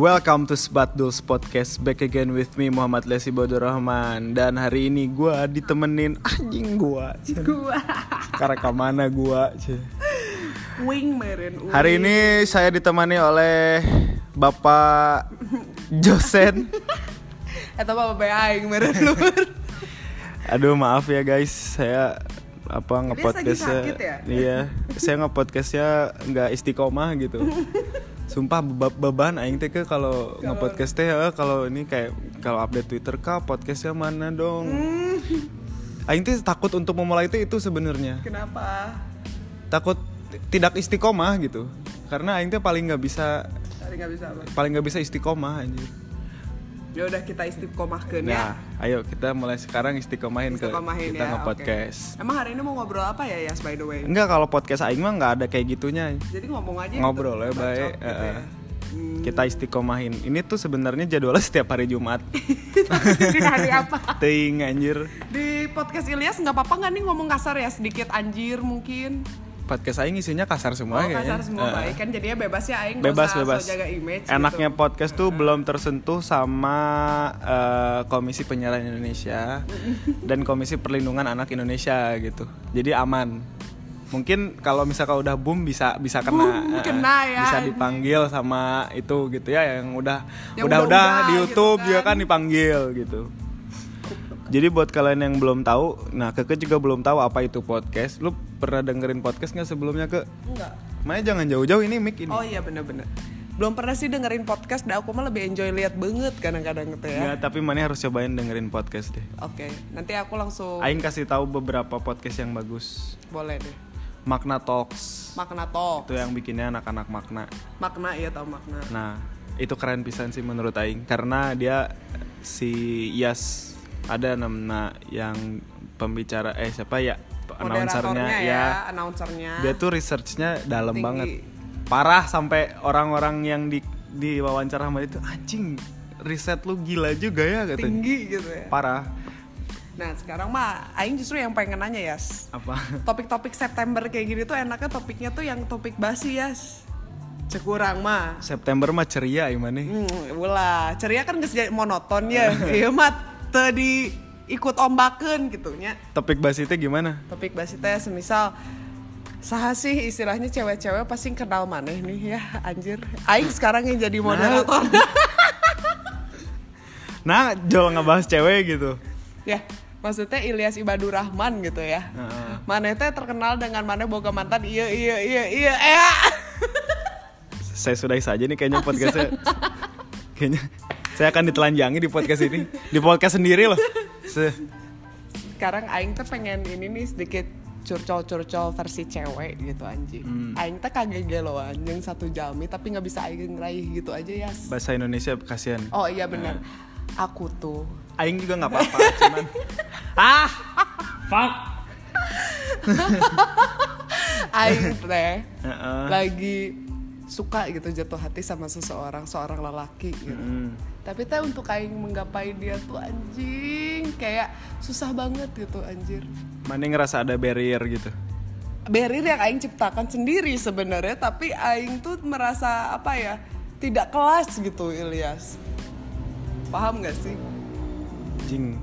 Welcome to Sbatdul's Podcast. Back again with me Muhammad Lesi Bodur Rahman Dan hari ini gue ditemenin anjing gue Gua. Karena ke mana gue wing meren. Hari ini saya ditemani oleh Bapak Josen. Eta apa bae aing meren. Aduh maaf ya guys. Saya apa ngepodcastnya sakit ya? Iya. Saya ngepodcastnya nggak istiqomah gitu Sumpah beba- beban aing teh ke kalau ngepodcast teh eh, kalau ini kayak kalau update Twitter kah podcastnya mana dong. Hmm, Aing teh takut untuk memulai itu itu sebenarnya. Kenapa? Takut tidak istiqomah gitu. Karena aing teh paling nggak bisa Tadi nggak bisa apa? paling nggak bisa istiqomah anjir. Ya udah kita istiqomahkeun ya. Nah, ayo kita mulai sekarang istiqomahin, Istiqomahin ke kita ya. nge-podcast. oke. Emang hari ini mau ngobrol apa ya Yas by the way? Enggak kalau podcast aing mah nggak ada kayak gitunya. Jadi ngomong aja Ngobrol ya, baik. gitu Eh, ya. eh. Kita istiqomahin. Ini tuh sebenarnya jadwalnya setiap hari Jumat. Di hari apa? Ting anjir. Di podcast Ilyas nggak apa-apa nggak nih ngomong kasar ya sedikit anjir mungkin. Podcast aing isinya kasar semua Oh kayaknya. kasar semua Eh, baik kan jadinya bebas ya aing bebas usah bebas so jaga image enaknya gitu. podcast tuh belum tersentuh sama eh, komisi penyiaran Indonesia dan komisi perlindungan anak Indonesia gitu jadi aman mungkin kalau misalkan udah boom bisa bisa kena Boom, eh, kena ya, bisa dipanggil sama itu gitu ya yang udah Yang udah udah udah-udah di gitu YouTube kan. dia kan dipanggil gitu jadi buat kalian yang belum tahu, nah Keke juga belum tahu apa itu podcast. Lu pernah dengerin podcast nggak sebelumnya ke? Enggak. Makanya jangan jauh-jauh ini mic ini. Oh iya bener-bener Belum pernah sih dengerin podcast Dan aku mah lebih enjoy lihat banget kadang-kadang gitu ya Ya, tapi mana harus cobain dengerin podcast deh. Oke Nanti aku langsung Aing kasih tahu beberapa podcast yang bagus. Boleh deh Makna Talks. Makna talk Itu yang bikinnya anak-anak makna. Makna iya tau makna Nah, itu keren pisan sih menurut Aing karena dia si Yas ada nama yang pembicara eh siapa ya announcernya Moderatornya ya. Announcernya Dia tuh researchnya dalam Tinggi. banget. Parah sampai orang-orang yang di di wawancara sama dia tuh anjing riset lu gila juga ya katanya. Tinggi gitu ya Parah. Nah sekarang mah Aing justru yang pengen nanya Yas Apa? Topik-topik September kayak gini tuh enaknya topiknya tuh yang topik basi Yas Cekurang mah September mah ceria gimana nih? Hmm, ulah ceria kan gak monoton ya Iya mah tadi ikut ombaken gitu nya Topik itu gimana? topik basi teh semisal saha sih istilahnya cewek-cewek pasti kenal maneh nih ya anjir aing sekarang yang jadi moderator Nah, jol ngebahas cewek gitu. ya maksudnya Ilyas Ibadur Rahman gitu ya Heeh. maneh teh terkenal dengan maneh boga mantan iya iya iya iya eh Saya sudahi saja nih kayaknya podcastnya. kayaknya saya akan ditelanjangi di podcast ini, di podcast sendiri loh. Se- sekarang aing teh pengen ini nih sedikit curcol-curcol versi cewek gitu anjing Hmm. aing teh kagak geloan yang satu jami tapi nggak bisa aing ngeraih gitu aja ya bahasa Indonesia kasihan. oh iya benar aku tuh Aing juga nggak apa-apa, cuman ah, fuck. aing teh Heeh. lagi suka gitu jatuh hati sama seseorang seorang lelaki gitu Hmm. Tapi teh untuk aing menggapai dia tuh anjing kayak susah banget gitu anjir Mana ngerasa ada barrier gitu. barrier yang aing ciptakan sendiri sebenarnya tapi aing tuh merasa apa ya tidak kelas gitu Ilyas paham gak sih Jing,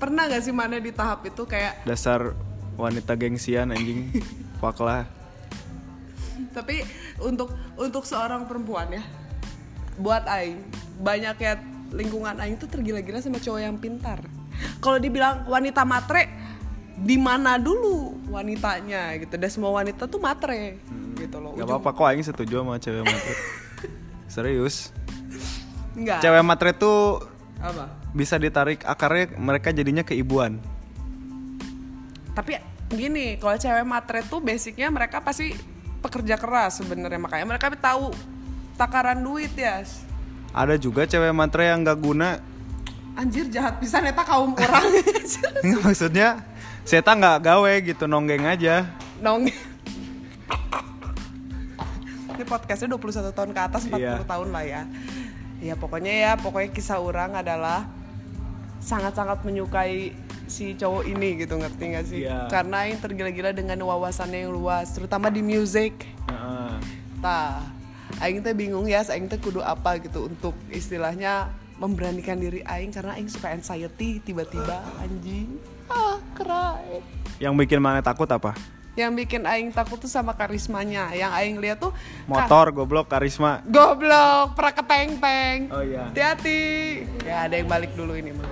pernah gak sih mana di tahap itu kayak dasar wanita gengsian anjing. Fuck lah. tapi untuk untuk seorang perempuan ya buat aing. Banyak ya lingkungan aing tuh tergila-gila sama cowok yang pintar. Kalau dibilang wanita matre di mana dulu wanitanya gitu? Dan semua wanita tuh matre gitu loh. Gak Ujung- apa-apa kok Aing setuju sama cewek matre. Serius. enggak Cewek matre tuh apa? bisa ditarik akarnya mereka jadinya keibuan. tapi gini kalau cewek matre tuh basicnya mereka pasti pekerja keras sebenarnya. Makanya mereka tahu takaran duit ya Ada juga cewek matre yang gak guna. anjir jahat pisan eta kaum orang Nggak, maksudnya Seta nggak gawe gitu nonggeng aja. nong ini podcastnya 21 tahun ke atas 40 Iya. tahun lah ya ya pokoknya ya pokoknya kisah orang adalah sangat-sangat menyukai si cowok ini gitu ngerti gak sih Iya. karena yang tergila-gila dengan wawasannya yang luas terutama di music Heeh. Tah, aing teh bingung ya aing teh kudu apa gitu untuk istilahnya memberanikan diri aing karena aing suka anxiety tiba-tiba anjing ah cry Yang bikin mana takut apa? yang bikin aing takut tuh sama karismanya yang aing lihat tuh Motor, goblok, karisma. goblok praketeng-teng Oh iya. hati-hati ya ada yang balik dulu ini mah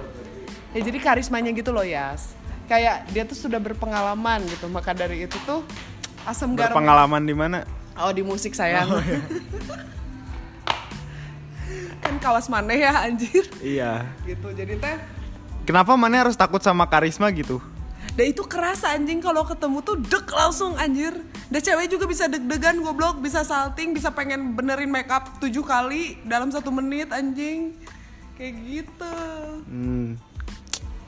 ya jadi karismanya gitu loh Yas kayak dia tuh sudah berpengalaman gitu maka dari itu tuh asam garam Berpengalaman di mana? Oh di musik sayang kan kawas mana ya anjir Iya. gitu jadi teh Kenapa mana harus takut sama karisma gitu? Dan itu kerasa anjing kalau ketemu tuh dek langsung anjir. Dan cewek juga bisa deg-degan goblok, bisa salting, bisa pengen benerin make up tujuh kali dalam satu menit anjing. Kayak gitu. Hmm.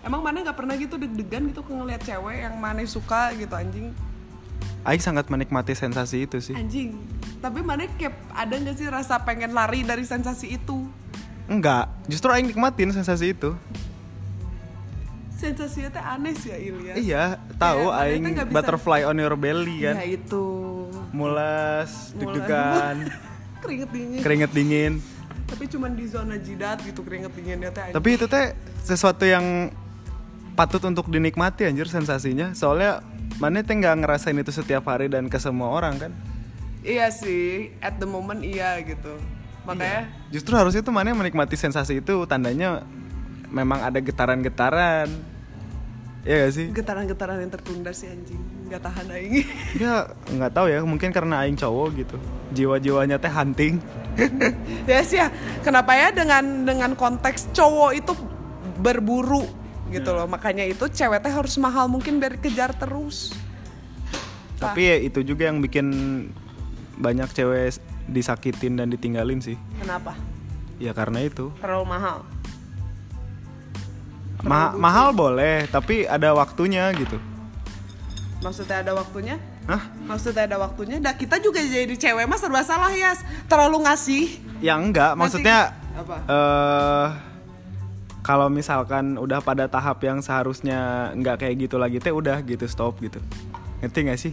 Emang mana nggak pernah gitu deg-degan gitu ngeliat cewek yang mana suka gitu anjing? Aing sangat menikmati sensasi itu sih. Anjing. Tapi mana kayak ada nggak sih rasa pengen lari dari sensasi itu? Enggak, justru Aing nikmatin sensasi itu. Sensasinya teh aneh sih ya Ilyas. Iya, tahu mana Aing bisa- butterfly on your belly kan. Ya itu. Mulas, deg-degan, Keringet dingin. keringet dingin. Tapi cuman di zona jidat gitu keringet dinginnya teh. Tapi itu teh sesuatu yang patut untuk dinikmati anjir sensasinya. Soalnya mana teh nggak ngerasain itu setiap hari dan ke semua orang kan. Iya sih, at the moment iya gitu. Makanya Justru harusnya tuh mana menikmati sensasi itu tandanya memang ada getaran-getaran. Iya gak sih? getaran-getaran yang tertunda sih anjing, nggak tahan aing. Ya nggak tahu ya, mungkin karena aing cowok gitu. Jiwa-jiwanya teh hunting. ya sih ya, kenapa ya dengan dengan konteks cowok itu berburu gitu loh. Makanya itu cewek teh harus mahal mungkin biar kejar terus. Tapi ya itu juga yang bikin banyak cewek disakitin dan ditinggalin sih. Kenapa? Ya karena itu. Terlalu mahal. Ma- mahal boleh, tapi ada waktunya gitu. Maksudnya ada waktunya? Hah? Maksudnya ada waktunya? Dah kita juga jadi cewek mah serba salah ya. Terlalu ngasih. Ya enggak, maksudnya Apa? eh kalau misalkan udah pada tahap yang seharusnya nggak kayak gitu lagi teh udah gitu stop gitu. Ngerti gak sih?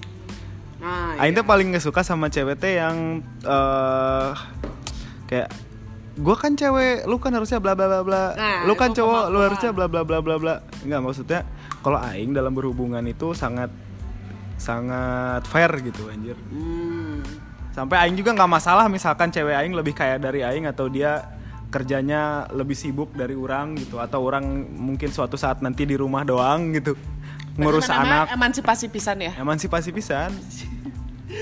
Nah, Aing tuh paling gak suka sama cewek teh yang eh kayak gue kan cewek, lu kan harusnya bla bla bla bla. Nah, lu kan cowok, lu harusnya bla bla bla bla bla. Enggak maksudnya kalau aing dalam berhubungan itu sangat sangat fair gitu anjir. Hmm. Sampai aing juga nggak masalah misalkan cewek aing lebih kaya dari aing atau dia kerjanya lebih sibuk dari orang gitu atau orang mungkin suatu saat nanti di rumah doang gitu ngurus anak Emansipasi pisan ya. emansipasi pisan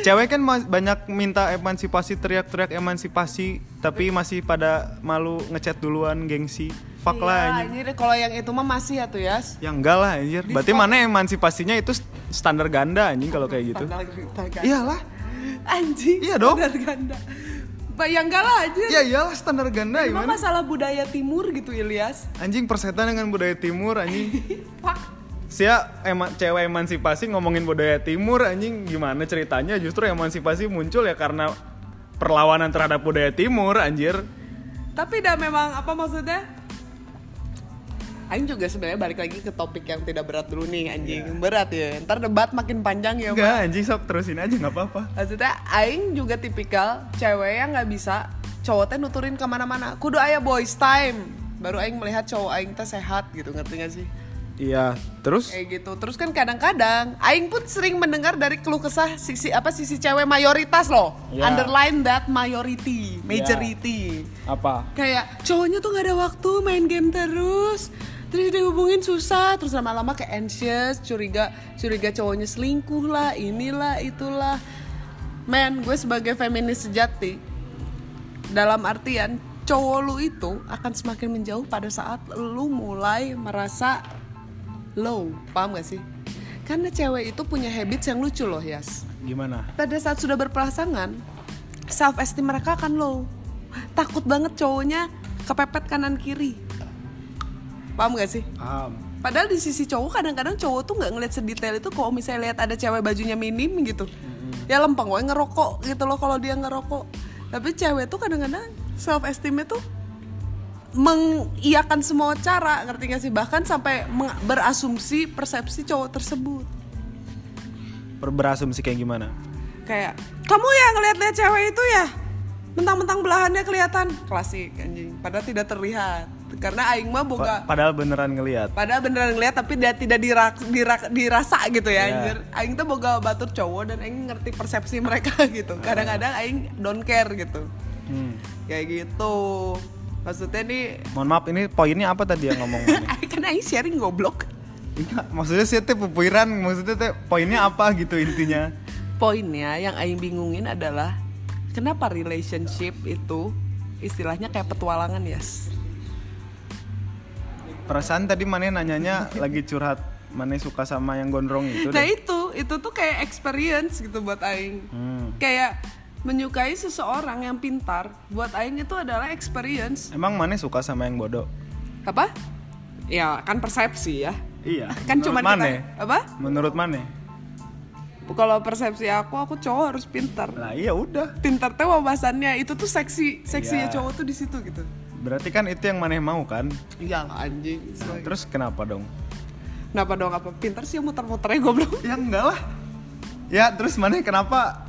cewek kan banyak minta emansipasi teriak-teriak emansipasi tapi masih pada malu ngechat duluan gengsi fuck lah Iya, anjir anjir, kalau yang itu mah masih ya tuh ya. ya enggak lah anjir berarti mana emansipasinya itu st- standar ganda anjing kalau kayak gitu iyalah Anjing. Iya dong. Standar ganda. Bayang gak lah aja. ya iyalah standar ganda mah gimana masalah budaya timur gitu Ilyas. anjing persetan dengan budaya timur anjing Fuck. Sia ema, cewek emansipasi ngomongin budaya timur anjing gimana ceritanya justru emansipasi muncul ya karena perlawanan terhadap budaya timur anjir Tapi dah memang apa maksudnya? Aing juga sebenarnya balik lagi ke topik yang tidak berat dulu nih anjing. Berat ya. Ntar debat makin panjang ya. enggak anjing sok terusin aja nggak apa-apa Maksudnya Aing juga tipikal cewek yang nggak bisa cowok teh nuturin ke mana-mana. Kudu aya boys time. Baru Aing melihat cowok Aing teh sehat gitu ngerti gak sih? iya terus Kayak gitu. Terus kan kadang-kadang Aing pun sering mendengar dari keluh kesah sisi apa sisi cewek mayoritas loh. Ya. Underline that majority, majority. apa Kayak cowoknya tuh nggak ada waktu main game terus. Terus dihubungin susah, terus lama-lama kayak anxious, curiga curiga cowoknya selingkuh lah, inilah itulah. Men, gue sebagai feminis sejati dalam artian cowok lu itu akan semakin menjauh pada saat lu mulai merasa low, paham gak sih? Karena cewek itu punya habits yang lucu loh, Yas. gimana Pada saat sudah berpasangan, self esteem mereka akan low. Takut banget cowoknya kepepet kanan kiri. Paham gak sih? paham. Padahal di sisi cowok kadang-kadang cowok tuh nggak ngeliat sedetail itu kalau misalnya lihat ada cewek bajunya minim gitu. Ya lempeng gue ngerokok gitu loh kalau dia ngerokok. Tapi cewek tuh kadang-kadang self esteemnya tuh mengiyakan semua cara ngerti gak sih? Bahkan sampai berasumsi persepsi cowok tersebut. Berasumsi kayak gimana? Kayak kamu ya ngeliat-liat cewek itu ya? Mentang-mentang belahannya kelihatan. Klasik anjing. Padahal tidak terlihat karena aing mah boga Pa- padahal beneran ngelihat padahal beneran ngeliat tapi dia tidak dirak, dirak- dirasa gitu ya Iya. anjir. Aing tuh boga batur cowok dan aing ngerti persepsi mereka gitu. Kadang-kadang aing don't care gitu. Hmm. kayak gitu. Maksudnya nih mohon maaf ini poinnya apa tadi yang ngomong kan aing sharing goblok. Iya, maksudnya sih teh pupuiran maksudnya teh poinnya apa gitu intinya? Poinnya yang aing bingungin adalah kenapa relationship itu istilahnya kayak petualangan yes perasaan tadi Mane nanyanya lagi curhat Mane suka sama yang gondrong itu nah deh. itu itu tuh kayak experience gitu buat aing. Hmm. kayak menyukai seseorang yang pintar buat aing itu adalah experience. Emang Mane suka sama yang bodoh? Apa? Ya kan persepsi ya. Iya. Kan cuma Mane kita apa? Menurut Mane? Kalau persepsi aku aku cowok harus pintar. Lah iya udah. Pintar teh wawasannya itu tuh seksi seksinya Iya. cowok tuh di situ gitu berarti kan itu yang Mane mau kan? Iya anjing. Nah, terus kenapa dong? Kenapa dong? Apa pintar sih yang muter-muternya goblok? Ya enggak lah. Ya terus Mane kenapa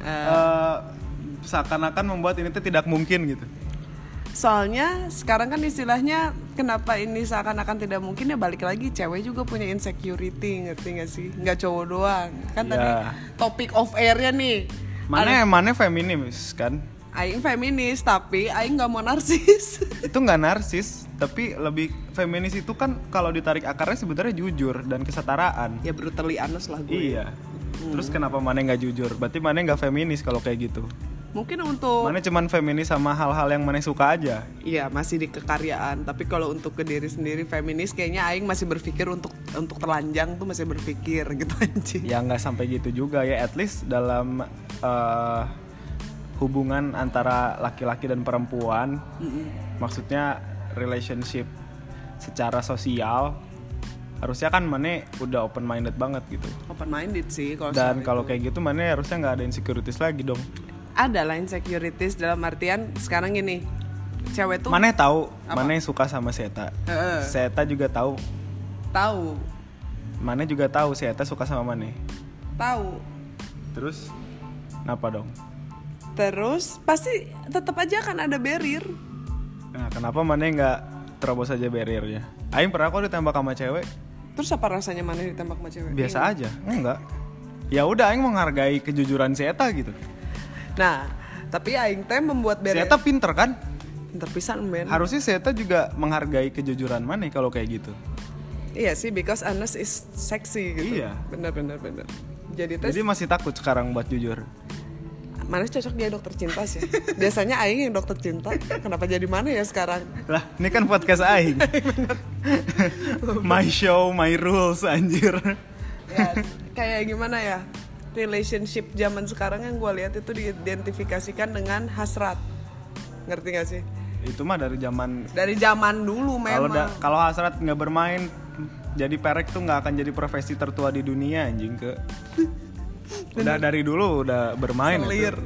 eh, seakan-akan membuat ini tuh tidak mungkin gitu? Soalnya sekarang kan istilahnya kenapa ini seakan-akan tidak mungkin? Ya balik lagi cewek juga punya insecurity ngerti gak sih? Nggak cowok doang. Kan tadi Iya. topik of airnya nih. Mane Mane feminis kan Aing feminis tapi Aing nggak mau narsis. Itu nggak narsis tapi lebih feminis itu kan kalau ditarik akarnya sebenarnya jujur dan kesetaraan. Ya brutally honest lah gue. Iya. Terus kenapa Mane nggak jujur? Berarti Mane nggak feminis kalau kayak gitu. Mungkin untuk Mane cuman feminis sama hal-hal yang Mane suka aja. Iya masih di kekaryaan. Tapi kalau untuk ke diri sendiri feminis kayaknya Aing masih berpikir untuk untuk telanjang tuh masih berpikir gitu anjing. Ya nggak sampai gitu juga ya. At least dalam eh, hubungan antara laki-laki dan perempuan. Maksudnya relationship secara sosial harusnya kan Mane udah open minded banget gitu. Open minded sih kalau dan kalau kayak gitu Mane harusnya nggak ada insecurities lagi dong. Ada lah insecurities dalam artian sekarang gini cewek tuh Mane tahu Apa? Mane suka sama Seta. Heeh. Seta juga tahu. Tahu. Mane juga tahu Seta suka sama Mane. Tahu. Terus kenapa dong terus pasti tetap aja akan ada barrier. Nah kenapa Mane nggak terobos aja barriernya? Aing pernah kok ditembak sama cewek. Terus apa rasanya mana ditembak sama cewek? Biasa aja enggak. Ya udah Aing menghargai kejujuran Seta gitu. Nah tapi Aing teh membuat barrier Seta pinter kan? Pinter pisan men harusnya Seta juga menghargai kejujuran Mane kalau kayak gitu. Iya sih because honest is sexy gitu. Iya. bener bener bener. Jadi tes jadi masih takut sekarang buat jujur Manis cocok dia dokter cinta sih. Biasanya Aing yang dokter cinta. Kenapa jadi mana ya sekarang? lah ini kan podcast Aing my show my rules anjir Ya, kayak gimana ya? Relationship zaman sekarang yang gue lihat itu diidentifikasikan dengan hasrat. Ngerti gak sih? itu mah dari zaman Dari zaman dulu kalau memang. da- kalau hasrat nggak bermain jadi perek tuh nggak akan jadi profesi tertua di dunia anjing ke udah dari dulu udah bermain itu. Selir.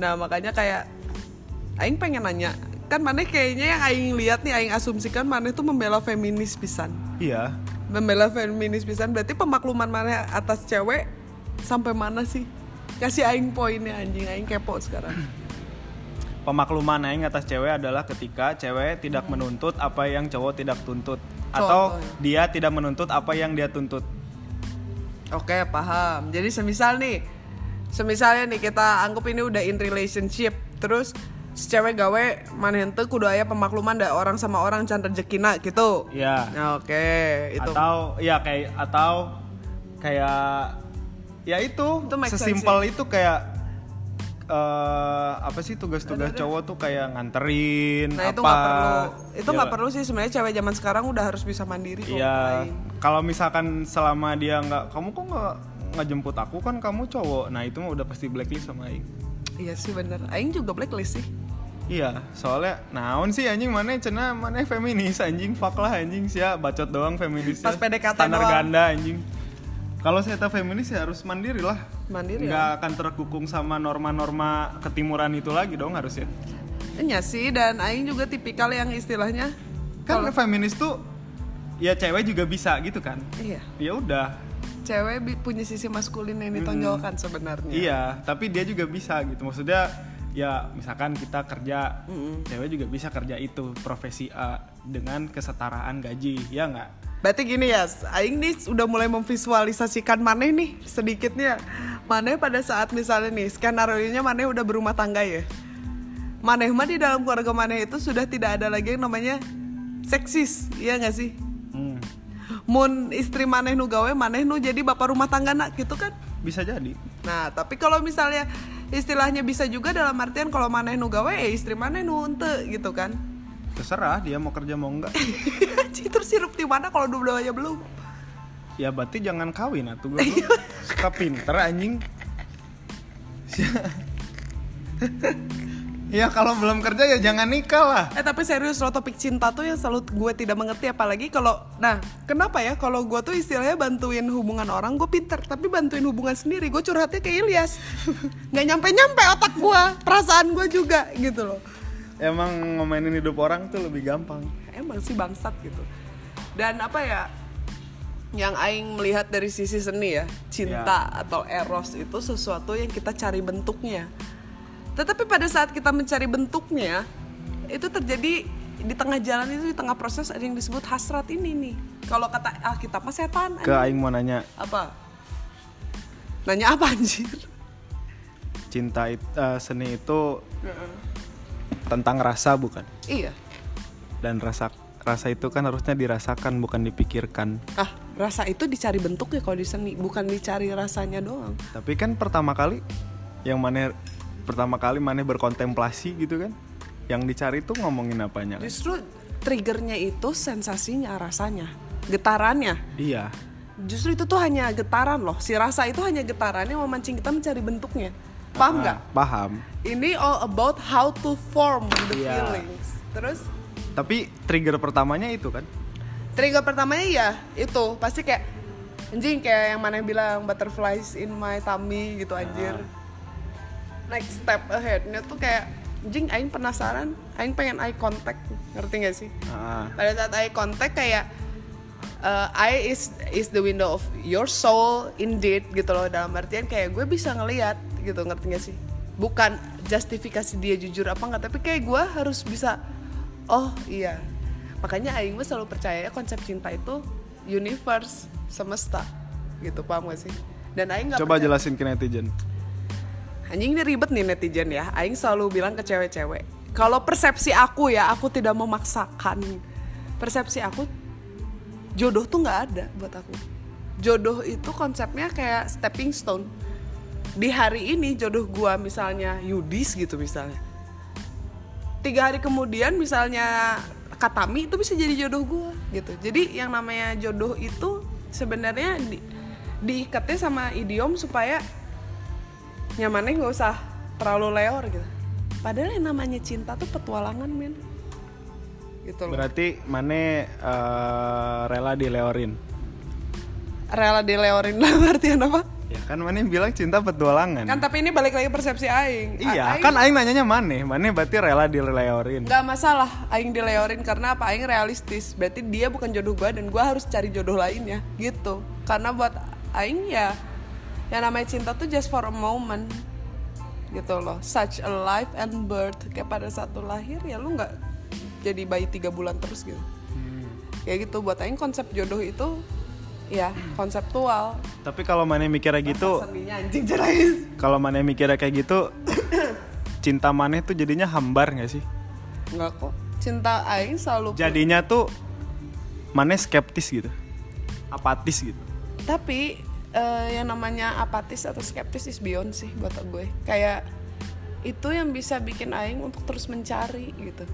Nah makanya kayak Aing pengen nanya kan mana kayaknya yang Aing lihat nih Aing asumsikan mana itu membela feminis pisan. Iya. Membela feminis pisan berarti pemakluman mana atas cewek sampai mana sih? Kasih aing poinnya anjing. Aing kepo sekarang. Pemakluman aing atas cewek adalah ketika cewek tidak menuntut apa yang cowok tidak tuntut. Atau Contohnya. dia tidak menuntut apa yang dia tuntut oke paham. Jadi semisal nih semisalnya nih kita anggap ini udah in relationship terus si cewek gawe mana henteu kudu aya pemakluman da orang sama orang can rezekina gitu. Ya Nah, oke itu. Atau ya kayak atau kayak ya itu, Itu sesimpel itu kayak eh, apa sih tugas-tugas cowok tuh kayak nganterin nah apa itu nggak perlu. Itu Ya, nggak perlu sih sebenarnya cewek zaman sekarang udah harus bisa mandiri kok Iya. Kalau misalkan selama dia nggak, kamu kok nggak nggak jemput aku kan kamu cowok, nah itu mah udah pasti blacklist sama Aing. iya sih bener aing juga blacklist sih Iya, soalnya naon sih anjing mana cena mana feminis anjing fuck lah anjing sih bacot doang feminis Pas PDKT standar doang. ganda anjing. Kalau saya tahu feminis ya harus mandiri lah. mandiri Nggak ya akan terkukung sama norma-norma ketimuran itu lagi dong harusnya. Iya sih dan Aing juga tipikal yang istilahnya Kan feminis tuh ya cewek juga bisa gitu kan. iya Ya udah. cewek punya sisi maskulin yang ditonjolkan sebenarnya Iya, tapi dia juga bisa gitu. Maksudnya ya misalkan kita kerja cewek juga bisa kerja itu profesi A dengan kesetaraan gaji ya nggak Berarti gini ya, Aing nih udah mulai memvisualisasikan Maneh nih sedikitnya. Maneh pada saat misalnya nih, skenario nya Maneh udah berumah tangga ya. Maneh mah di dalam keluarga Maneh itu sudah tidak ada lagi yang namanya seksis, iya nggak sih? Hmm, Mun istri Maneh nu gawe, Maneh nu jadi bapak rumah tangga nak gitu kan? bisa jadi Nah, tapi kalau misalnya istilahnya bisa juga dalam artian kalau Maneh nu gawe, ya istri Maneh nu ente gitu kan? terserah dia mau kerja mau enggak Terus sirup di mana kalau dua-duanya belum? ya berarti jangan kawin atuh gue suka pinter anjing ya kalau belum kerja ya jangan nikah lah. Eh tapi serius lo topik cinta tuh yang selalu gue tidak mengerti. Apalagi kalau nah kenapa ya? Kalau gue tuh istilahnya bantuin hubungan orang gue pinter. Tapi bantuin hubungan sendiri gue curhatnya ke Ilyas. Nggak nyampe nyampe otak gue perasaan gue juga gitu loh. Emang ngomainin hidup orang tuh lebih gampang. Emang sih bangsat gitu. Dan apa ya yang Aing melihat dari sisi seni ya cinta atau eros itu sesuatu yang kita cari bentuknya tetapi pada saat kita mencari bentuknya itu terjadi di tengah jalan itu di tengah proses ada yang disebut hasrat ini nih. Kalau kata Alkitab mah setan ke aing mau nanya. Apa? Nanya apa anjir cinta it- eh, seni itu tentang rasa bukan? Iya. Dan rasa rasa itu kan harusnya dirasakan bukan dipikirkan. Ah rasa itu dicari bentuknya kalau di seni bukan dicari rasanya doang. Tapi kan pertama kali yang mana pertama kali mana berkontemplasi gitu kan yang dicari tuh ngomongin apanya kan? Justru triggernya itu sensasinya, rasanya, getarannya. iya Justru itu tuh hanya getaran loh. Si rasa itu hanya getaran yang memancing kita mencari bentuknya. Paham nggak? Ah, paham Ini all about how to form the Iya. feelings. Terus tapi trigger pertamanya itu kan trigger pertamanya ya itu pasti kayak anjing kayak yang mana yang bilang butterflies in my tummy gitu anjir. Next step aheadnya tuh kayak anjing aing penasaran, aing pengen eye contact. Ngerti gak sih? Ah, pada saat eye contact kayak uh, eye is is the window of your soul indeed gitu loh. Dalam artian kayak gue bisa ngelihat gitu ngerti gak sih? Bukan justifikasi dia jujur apa nggak tapi kayak gue harus bisa oh iya. Makanya Aing mah selalu percaya konsep cinta itu universe semesta gitu paham gak sih? Dan Aing nggak coba percaya- jelasin ke netizen anjing ini ribet nih netizen ya. Aing selalu bilang ke cewek-cewek kalau persepsi aku ya aku tidak memaksakan. Persepsi aku jodoh tuh nggak ada buat aku. Jodoh itu konsepnya kayak stepping stone. Di hari ini jodoh gua misalnya Yudis gitu misalnya. Tiga hari kemudian misalnya Katami itu bisa jadi jodoh gua gitu. Jadi yang namanya jodoh itu sebenarnya di, diikatnya sama idiom supaya nyamannya nggak usah terlalu leor gitu. Padahal yang namanya cinta tuh petualangan men. Gitu loh. Berarti mana eh, rela dileorin? Rela dileorin dalam artian apa? Ya kan mana bilang cinta petualangan. Kan tapi ini balik lagi persepsi aing. A- iya aing kan aing nanyanya mana mana berarti rela dileorin. Nggak masalah aing dileorin karena apa? Aing realistis. Berarti dia bukan jodoh gua dan gua harus cari jodoh lainnya gitu. Karena buat aing ya yang namanya cinta tuh just for a moment gitu loh. Such a life and birth. Kayak pada saat lu lahir ya lu nggak jadi bayi tiga bulan terus gitu. Kayak gitu buat aing konsep jodoh itu ya konseptual. Tapi kalau mana mikirnya gitu anjing kalau mana mikirnya kayak gitu cinta mana tuh jadinya hambar nggak sih? Nggak kok. Cinta aing selalu jadinya tuh mana skeptis gitu apatis gitu. Tapi eh, yang namanya apatis atau skeptis is beyond sih buat gue. Kayak itu yang bisa bikin aing untuk terus mencari gitu.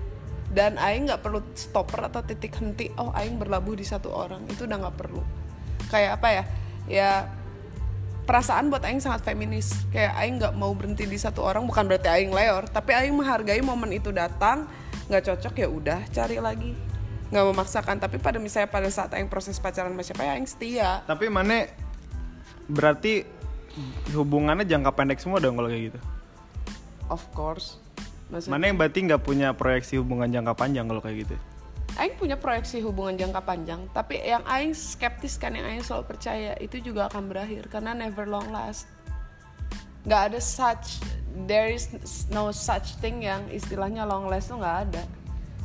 Dan aing nggak perlu stopper atau titik henti oh aing berlabuh di satu orang. Itu udah nggak perlu. Kayak apa ya? Ya perasaan buat aing sangat feminis. Kayak aing nggak mau berhenti di satu orang bukan berarti aing leor. Tapi aing menghargai momen itu datang nggak cocok ya udah cari lagi. Nggak memaksakan. Tapi pada misalnya pada saat aing proses pacaran sama siapa ya aing setia. Tapi mana berarti hubungannya jangka pendek semua dong kalau kayak gitu Of course. Maksudnya, mana yang berarti nggak punya proyeksi hubungan jangka panjang kalau kayak gitu Aing punya proyeksi hubungan jangka panjang, tapi yang Aing skeptis kan, yang Aing selalu percaya itu juga akan berakhir karena never long last. Gak ada such there is no such thing yang istilahnya long last tuh nggak ada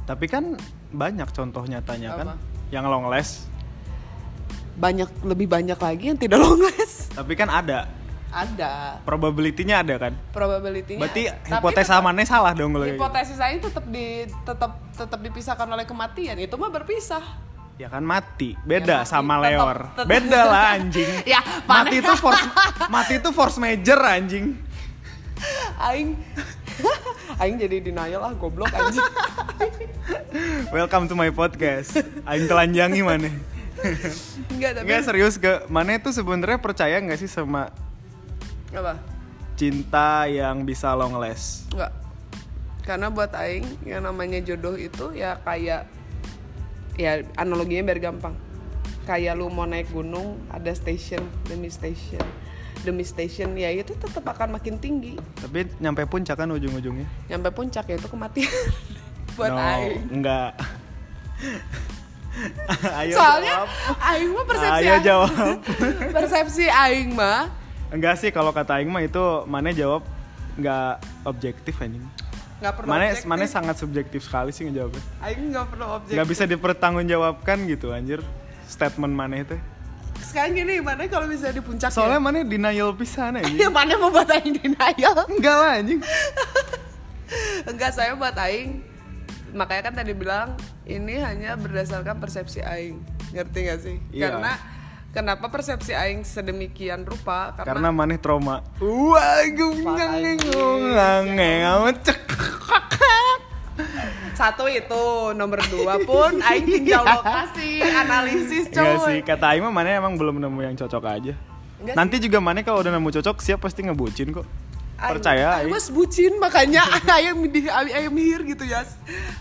Tapi kan banyak contoh nyatanya kan Apa? yang long last. Banyak lebih banyak lagi yang tidak long last Tapi kan ada. ada Probability-nya ada kan? probability-nya Berarti ada. Hipotesa tetap- mana salah dong kalau gitu. hipotesis saya tetap di tetap tetap dipisahkan oleh kematian itu mah berpisah Ya kan mati. Beda Ya, mati. sama Tetep- leor. tetep. Beda lah anjing. ya mati itu force mati itu force major anjing. aing aing jadi denial ah goblok anjing Welcome to my podcast. Aing telanjangi mana? Enggak tapi Enggak serius ke mana itu sebenarnya percaya nggak sih sama apa? cinta yang bisa long last? enggak. Karena buat aing yang namanya jodoh itu ya kayak ya analoginya biar gampang. Kayak lu mau naik gunung ada station demi station. Demi station ya itu tetap akan makin tinggi. Tapi nyampe puncak kan ujung-ujungnya. nyampe puncak ya itu kematian. Buat no, aing. enggak. Ayo soalnya jawab. aing mah persepsi Ayo aing- jawab. persepsi aing mah Enggak sih kalau kata Aing mah itu mana jawab nggak objektif anjing. nggak perlu Mana objektif. mana sangat subjektif sekali sih ngejawabnya. aing nggak perlu objektif Nggak bisa dipertanggungjawabkan gitu anjir statement mana itu. sekarang gini mana kalau bisa di puncak Soalnya mana denial pisan ya, anjing. mana mau buat aing denial Enggak lah anjing. enggak saya buat aing makanya kan tadi bilang ini hanya berdasarkan persepsi aing ngerti gak sih Iya. karena kenapa persepsi aing sedemikian rupa Karena karena, mana trauma. Wah, gungang cek. satu itu nomor dua pun aing tinjau lokasi analisis Enggak sih, coy kata Aing mah mana emang belum nemu yang cocok aja. Enggak Nanti juga mana kalau udah nemu cocok siap pasti ngebucin kok. Percaya aing Aing. mas bucin makanya ayam di ayam, hir gitu ya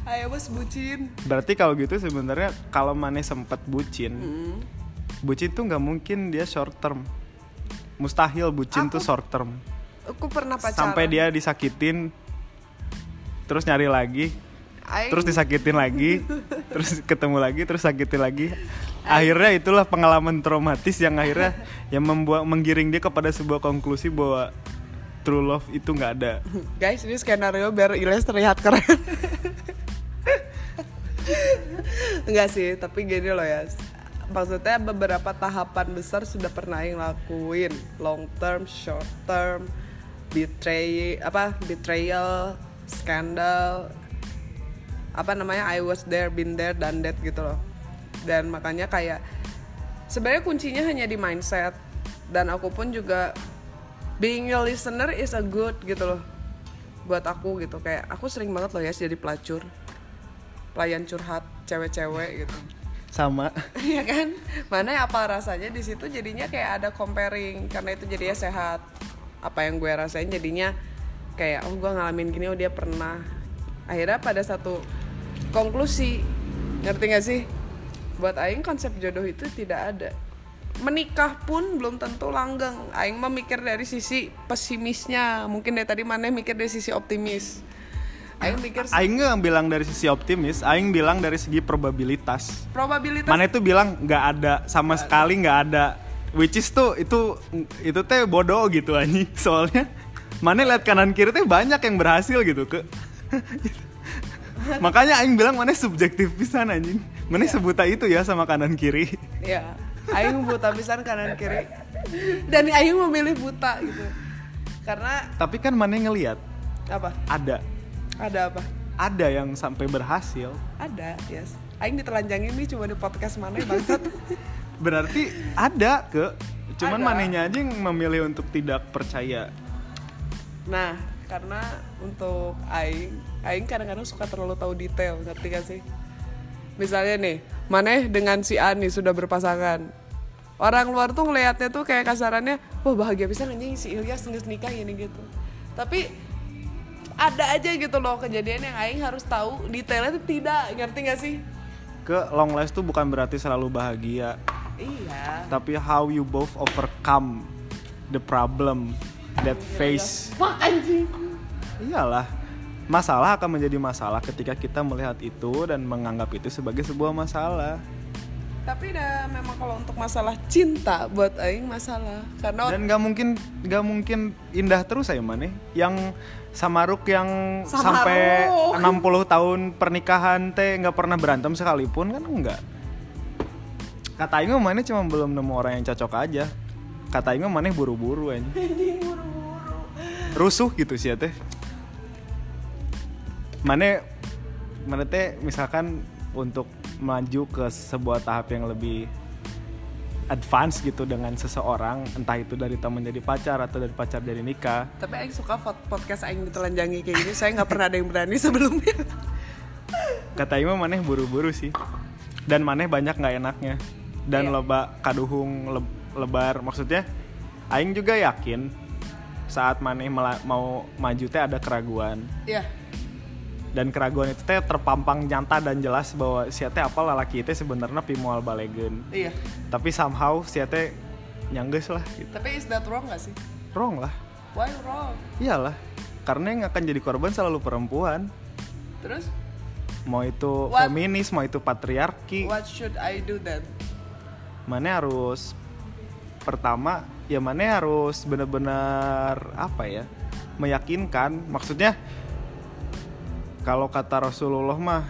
ayam mas bucin Berarti kalau gitu sebenarnya kalau mana sempat bucin, Hmm. bucin tuh nggak mungkin dia short term. Mustahil bucin Aku- tuh short term. aku pernah pacaran Sampai dia disakitin terus nyari lagi, Aing- terus disakitin lagi, terus ketemu lagi, terus sakitin lagi. Akhirnya itulah pengalaman traumatis yang akhirnya yang membuat menggiring dia kepada sebuah konklusi bahwa true love itu nggak ada. Guys, ini skenario biar Iles terlihat keren. Enggak sih, tapi gini loh ya. Maksudnya beberapa tahapan besar sudah pernah yang lakuin. Long term, short term, betray apa betrayal, skandal, apa namanya I was there, been there, done that gitu loh. Dan makanya kayak sebenarnya kuncinya hanya di mindset dan aku pun juga being a listener is a good gitu loh. Buat aku gitu kayak aku sering banget loh ya jadi pelacur. Pelayan curhat cewek-cewek gitu. Sama. ya kan? Mana ya apa rasanya? Di situ jadinya kayak ada comparing karena itu jadinya sehat. Apa yang gue rasain jadinya kayak oh gue ngalamin gini oh dia pernah. Akhirnya pada satu konklusi ngerti gak sih? Buat Aing konsep jodoh itu tidak ada menikah pun belum tentu langgeng Aing memikir dari sisi pesimisnya mungkin dari tadi mana mikir dari sisi optimis Aing mikir Aing nggak bilang dari sisi optimis, Aing bilang dari segi probabilitas. probabilitas Mana itu bilang nggak ada sama sekali nggak ada, which is tuh itu itu teh bodoh gitu anjing. Soalnya mana lihat kanan kiri teh banyak yang berhasil gitu ke. Makanya Aing bilang mana subjektif pisan anjing. Mana sebuta itu ya sama kanan kiri. ya Aing buta pisan kanan kiri. Dan Aing memilih buta gitu. Karena Tapi kan mana ngelihat apa? ada. Ada apa? Ada yang sampai berhasil. ada yes. Aing ditelanjangin nih cuma di podcast mana bangsat. Berarti ada ke. Cuman Ada. manehnya aja yang memilih untuk tidak percaya. Nah karena untuk Aing Aing kadang-kadang suka terlalu tahu detail ngerti gak sih? Misalnya nih Maneh dengan si Ani sudah berpasangan orang luar tuh ngelihatnya tuh kayak kasarannya wah bahagia bisa anjing si Ilyas nggak nikah ini gitu. Tapi ada aja gitu loh kejadian yang Aing harus tahu detailnya tuh tidak ngerti gak sih? Ke long last tuh bukan berarti selalu bahagia. Iya. Tapi how you both overcome the problem that face. Fuck anjing. Iyalah masalah akan menjadi masalah ketika kita melihat itu dan menganggap itu sebagai sebuah masalah tapi dah memang kalau untuk masalah cinta buat aing masalah. Karena dan nggak mungkin nggak mungkin indah terus saya mana yang Samaruk yang Samaruk. sampai 60 tahun pernikahan teh nggak pernah berantem sekalipun kan enggak kata Aing mana cuma belum nemu orang yang cocok aja. Kata Aing mana buru-buru aja rusuh gitu sih ya teh. Mana mana teh misalkan untuk maju ke sebuah tahap yang lebih advance gitu dengan seseorang entah itu dari teman jadi pacar atau dari pacar jadi nikah. Tapi aing suka pod- podcast aing ditelanjangi kayak gini saya nggak pernah ada yang berani sebelumnya. Kata Ima maneh buru-buru sih. Dan maneh banyak nggak enaknya. Dan Iya. loba kaduhung le- lebar. Maksudnya Aing juga yakin saat maneh mau maju teh ada keraguan. Iya dan keraguan itu teh terpampang nyata dan jelas bahwa si teh apa lalaki itu sebenarnya pimual balegen iya. Tapi somehow si teh nyangges lah gitu. Tapi is that wrong gak sih? Wrong lah. Why wrong? Iyalah karena yang akan jadi korban selalu perempuan. Terus? Mau itu What? feminis mau itu patriarki. What should I do then? Mana harus pertama ya mana harus benar-benar apa ya meyakinkan. Maksudnya kalau kata Rasulullah mah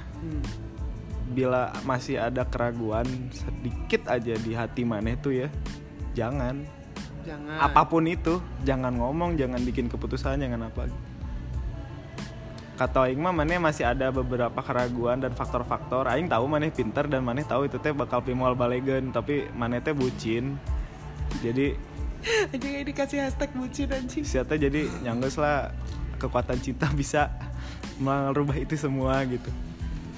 bila masih ada keraguan sedikit aja di hati maneh tuh ya jangan. Jangan. Apa pun itu jangan ngomong jangan bikin keputusan jangan apa. Kata Aing mah maneh masih ada beberapa keraguan dan faktor-faktor. Aing tahu maneh pinter dan maneh tahu itu teh bakal pimual balegen tapi maneh teh bucin. Jadi anjing ini dikasih hashtag bucin anjing. siapa jadi nyangges lah kekuatan cinta bisa merubah itu semua gitu.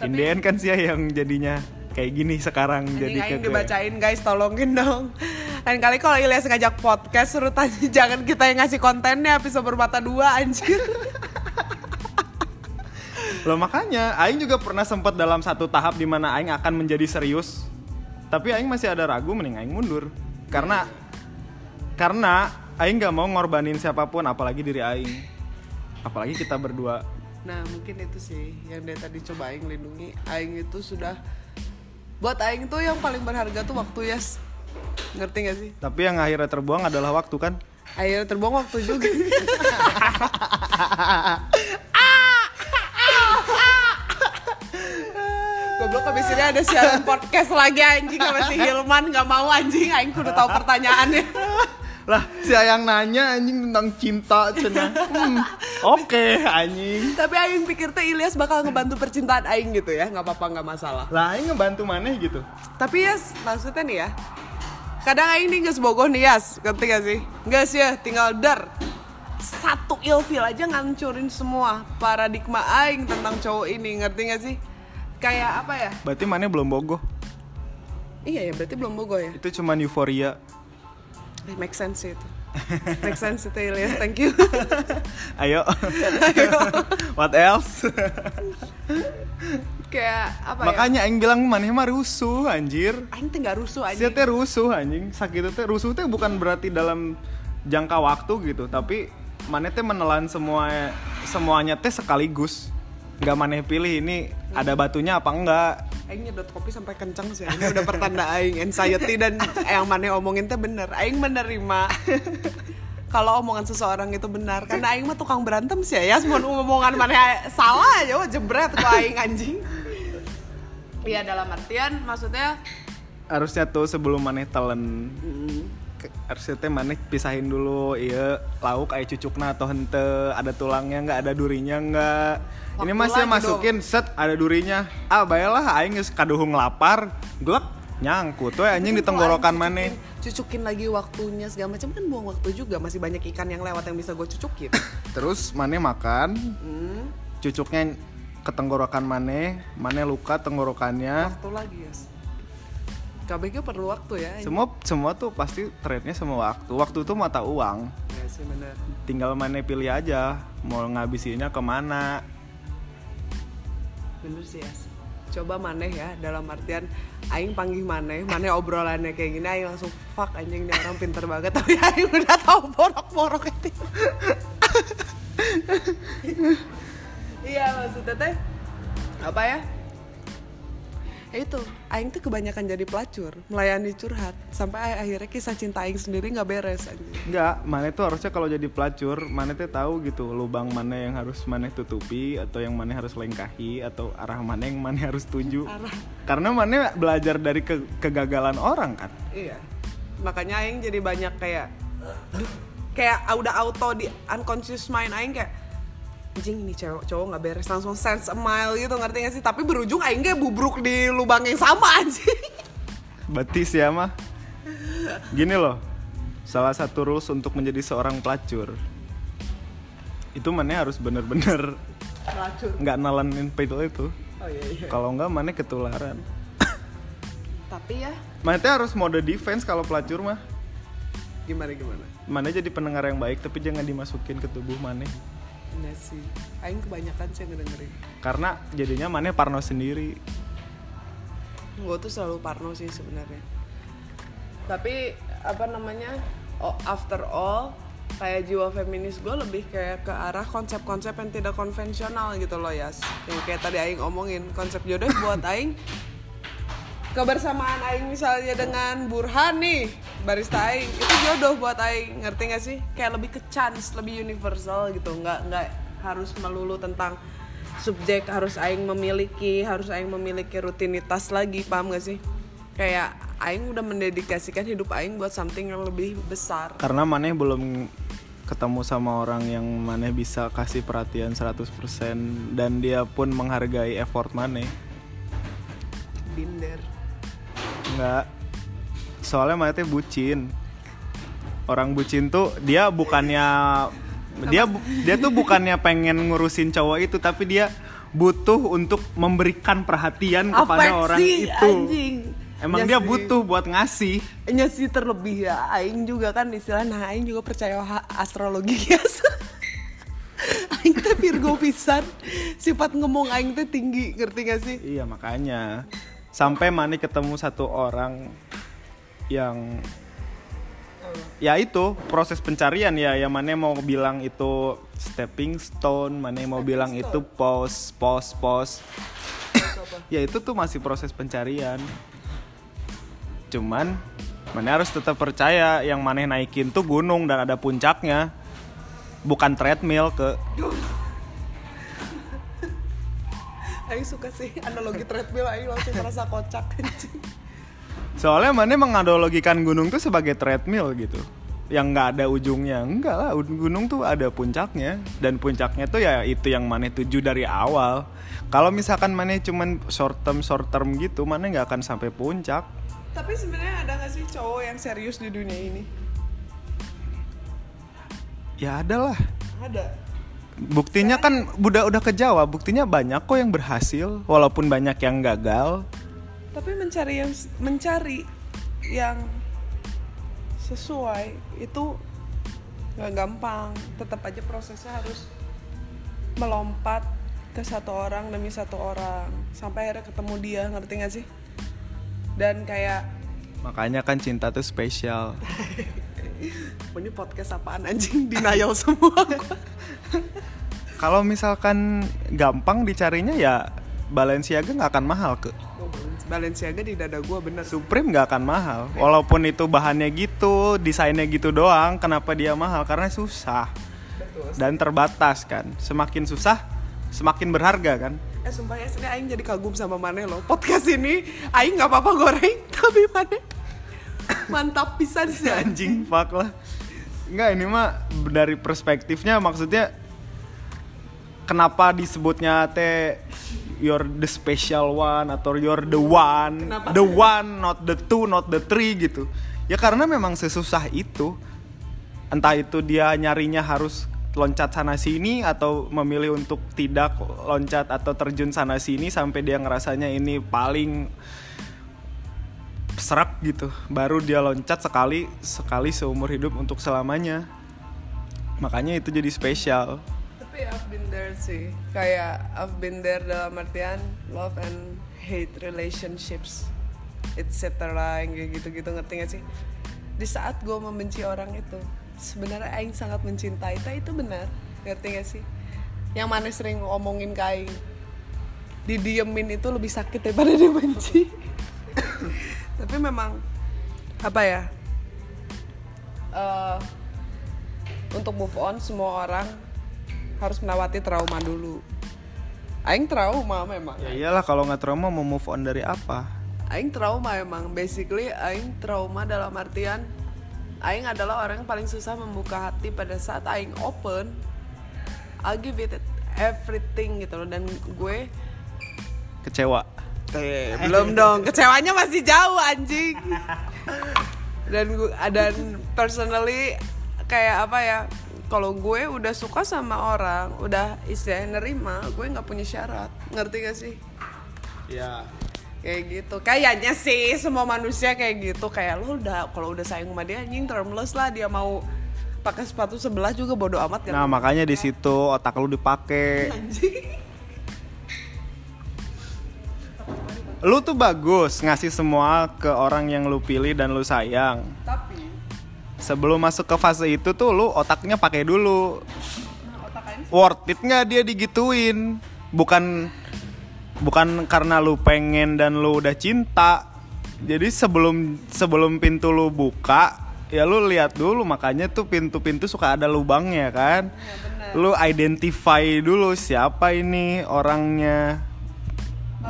In the end kan sih yang jadinya kayak gini sekarang Anjing jadi ke dibacain guys tolongin dong. Lain kali kalau Ilyas ngajak podcast suruh tanya jangan kita yang ngasih kontennya episode bermata dua anjir. Loh makanya Aing juga pernah sempat dalam satu tahap di mana Aing akan menjadi serius. Tapi Aing masih ada ragu mending Aing mundur. Karena Karena Aing gak mau ngorbanin siapa pun apalagi diri Aing. Apalagi kita berdua Nah mungkin itu sih yang dia tadi coba Aing lindungi. Aing itu sudah Buat Aing tuh yang paling berharga tuh waktu Yas Ngerti gak sih? Tapi yang akhirnya terbuang adalah waktu kan? Akhirnya terbuang waktu juga. Goblok abis ini ada siaran podcast lagi anjing. Sama si Hilman Gak mau anjing, Aing kudu tahu pertanyaannya Lah si Ayang nanya anjing tentang cinta cenah. Hmm, Oke anjing. Tapi Aing pikir teh Ilyas bakal ngebantu percintaan Aing gitu ya Gak apa-apa, gak masalah. Lah Aing ngebantu maneh gitu. Tapi Yas, maksudnya nih ya Kadang Aing nih gak sebogoh nih Yas. Ngerti gak sih? Gak sih ya, tinggal dar Satu ilfil aja ngancurin semua Paradigma Aing tentang cowok ini Ngerti gak sih? Kayak apa ya? Berarti maneh belum bogoh? Iya ya, berarti belum bogoh ya. Itu cuman euforia eh, Make sense itu. Make sense itu Ilyas, thank you. Ayo. What else? Kayak apa ya? Makanya Aing bilang maneh mah rusuh anjir. Aing tuh gak rusuh Sia anjing teh rusuh anjing. Sakit teh rusuh teh bukan berarti dalam jangka waktu gitu tapi maneh teh menelan semua semuanya teh sekaligus. Nggak maneh pilih ini ada batunya apa enggak Aing nyedot kopi sampai kenceng sih. Ini udah pertanda aing anxiety dan yang mana omongin teh bener. Aing menerima kalau omongan seseorang itu benar karena aing mah tukang berantem sih ya. Semua omongan mana salah aja wah jebret kok aing anjing. Iya dalam artian maksudnya harusnya tuh sebelum maneh telen ke- harusnya teh maneh pisahin dulu iya lauk aya cucukna atau hente ada tulangnya nggak ada durinya nggak ini Waktu masih lagi masukin set ada durinya ah bayalah aing geus kaduhung lapar glek nyangkut tuh anjing di tenggorokan maneh cucukin lagi waktunya segala macam kan buang waktu juga masih banyak ikan yang lewat yang bisa gue cucukin. terus maneh makan Hmm, cucuknya ke tenggorokan maneh maneh luka tenggorokannya waktu lagi ya. KBG perlu waktu ya. aing. semua semua tuh pasti trade-nya sama waktu waktu tuh mata uang Ya sih bener. tinggal maneh pilih aja mau ngabisinnya ke mana Bener sih ya. Coba maneh ya dalam artian aing panggil maneh, maneh obrolannya kayak gini aing langsung fuck anjing ini orang pinter banget tapi aing udah tahu borok-borok itu. iya maksudnya teh apa ya? Ya itu Aing tuh kebanyakan jadi pelacur melayani curhat sampai akhirnya kisah cinta Aing sendiri nggak beres anjing Enggak, mana itu harusnya kalau jadi pelacur, mana tuh tahu gitu lubang mana yang harus mana tutupi atau yang mana harus lengkahi atau arah mana yang mana harus tuju. Arah. Karena mana belajar dari ke- kegagalan orang kan. Iya. Makanya aing jadi banyak kayak duh, kayak udah auto di unconscious mind aing kayak anjing ini cewek cowok nggak beres langsung sense a mile gitu ngerti gak sih tapi berujung aing bubruk di lubang yang sama anjing Betis ya mah. Gini loh, salah satu rules untuk menjadi seorang pelacur itu mana harus bener-bener nggak nalenin pil itu. oh iya iya Kalau nggak mana ketularan. tapi ya Mana harus mode defense kalau pelacur mah. gimana gimana Mana jadi pendengar yang baik tapi jangan dimasukin ke tubuh mana. Sih. Aing kebanyakan sih ngedengerin. Karena jadinya mana parno sendiri. gue tuh selalu parno sih sebenarnya. Tapi apa namanya oh, after all kayak jiwa feminis gue lebih kayak ke arah konsep-konsep yang tidak konvensional gitu loh Yas. Yang kayak tadi Aing omongin konsep jodoh buat Aing kebersamaan Aing misalnya dengan Burhan nih barista Aing. Itu jodoh buat Aing ngerti gak sih? Kayak lebih ke chance lebih universal gitu. Nggak nggak harus melulu tentang subjek harus Aing memiliki harus Aing memiliki rutinitas lagi paham gak sih? Kayak Aing udah mendedikasikan hidup Aing buat something yang lebih besar. Karena mana belum ketemu sama orang yang mana bisa kasih perhatian 100% dan dia pun menghargai effort mana. binder Enggak. Soalnya mana teh bucin. Orang bucin tuh dia bukannya dia dia tuh bukannya pengen ngurusin cowok itu tapi dia butuh untuk memberikan perhatian kepada orang itu. anjing. Emang Ya dia sih. butuh buat ngasih. Nya sih terlebih ya Aing juga kan istilah Nah Aing juga percaya astrologi ya Aing teh Virgo pisan Sifat ngomong Aing teh tinggi Ngerti gak sih? Iya makanya sampai Mani ketemu satu orang yang ya itu proses pencarian ya. Yang mana mau bilang itu stepping stone mana mau bilang itu pos pos pos ya itu tuh masih proses pencarian. Cuman mana harus tetap percaya yang mana naikin tuh gunung dan ada puncaknya. Bukan treadmill ke Aing suka sih analogi treadmill Aing langsung merasa kocak anjing. Soalnya mana menganalogikan gunung tuh sebagai treadmill gitu. Yang nggak ada ujungnya. Enggak lah gunung tuh ada puncaknya. Dan puncaknya tuh ya itu yang mana tuju dari awal. Kalau misalkan mana cuman short term short term gitu mana nggak akan sampai puncak. Tapi sebenarnya ada gak sih cowok yang serius di dunia ini? ya ada lah. Ada buktinya kan udah udah kejawab buktinya banyak kok yang berhasil walaupun banyak yang gagal Tapi mencari yang mencari yang sesuai itu nggak gampang. Tetap aja prosesnya harus melompat ke satu orang demi satu orang sampai akhirnya ketemu dia ngerti gak sih? Dan kayak makanya kan cinta tuh spesial "Oh, ini podcast apaan anjing? Denial semua kalau misalkan gampang dicarinya ya Balenciaga nggak akan mahal ke Balenciaga di dada gua bener. Supreme nggak akan mahal. Walaupun itu bahannya gitu desainnya gitu doang kenapa dia mahal? Karena susah. Betul. dan terbatas kan. Semakin susah semakin berharga kan. Eh sumpah ya sini Aing jadi kagum sama Mane loh Podcast ini Aing gak apa-apa goreng Tapi Mane Mantap pisan sih. Anjing fuck lah. Nggak ini mah dari perspektifnya maksudnya kenapa disebutnya teh you're the special one atau you're the one Kenapa? the one not the two not the three gitu. Ya karena memang sesusah itu entah itu dia nyarinya harus loncat sana sini atau memilih untuk tidak loncat atau terjun sana sini sampai dia ngerasanya ini paling serak gitu. Baru dia loncat sekali sekali seumur hidup untuk selamanya. Makanya itu jadi spesial. Tapi I've been there sih. Kayak I've been there dalam artian Love and hate relationships Etc yang kayak gitu-gitu. Ngerti gak sih? Di saat gue membenci orang itu sebenarnya Aing sangat mencintai. Tapi itu benar. Ngerti gak sih? Yang mana sering ngomongin Aing didiemin itu lebih sakit daripada dibenci tapi memang apa ya? Eh, untuk move on semua orang harus melewati trauma dulu. Aing trauma memang. Ya iyalah kalau nggak trauma mau move on dari apa? Aing trauma emang. Basically Aing trauma dalam artian Aing adalah orang yang paling susah membuka hati pada saat Aing open. I'll give it everything gitu loh. Dan gue Kecewa. Eh, belum dong. Kecewanya masih jauh anjing. Dan gue dan personally kayak apa ya kalau gue udah suka sama orang udah istilahnya nerima gue nggak punya syarat. Ngerti gak sih? Ya. kayak gitu. Kayaknya sih semua manusia kayak gitu. Kayak lu udah kalau udah sayang sama dia anjing termless lah. Dia mau pakai sepatu sebelah juga bodo amat kan Nah makanya di situ otak lu dipakai. anjing Lu tuh bagus ngasih semua ke orang yang lu pilih dan lu sayang. tapi Sebelum masuk ke fase itu tuh lu otaknya pakai dulu. nah, otak Worth it nggak dia digituin? Bukan bukan karena lu pengen dan lu udah cinta. Jadi sebelum sebelum pintu lu buka, ya lu lihat dulu makanya tuh pintu-pintu suka ada lubangnya kan. Lu identify dulu siapa ini orangnya.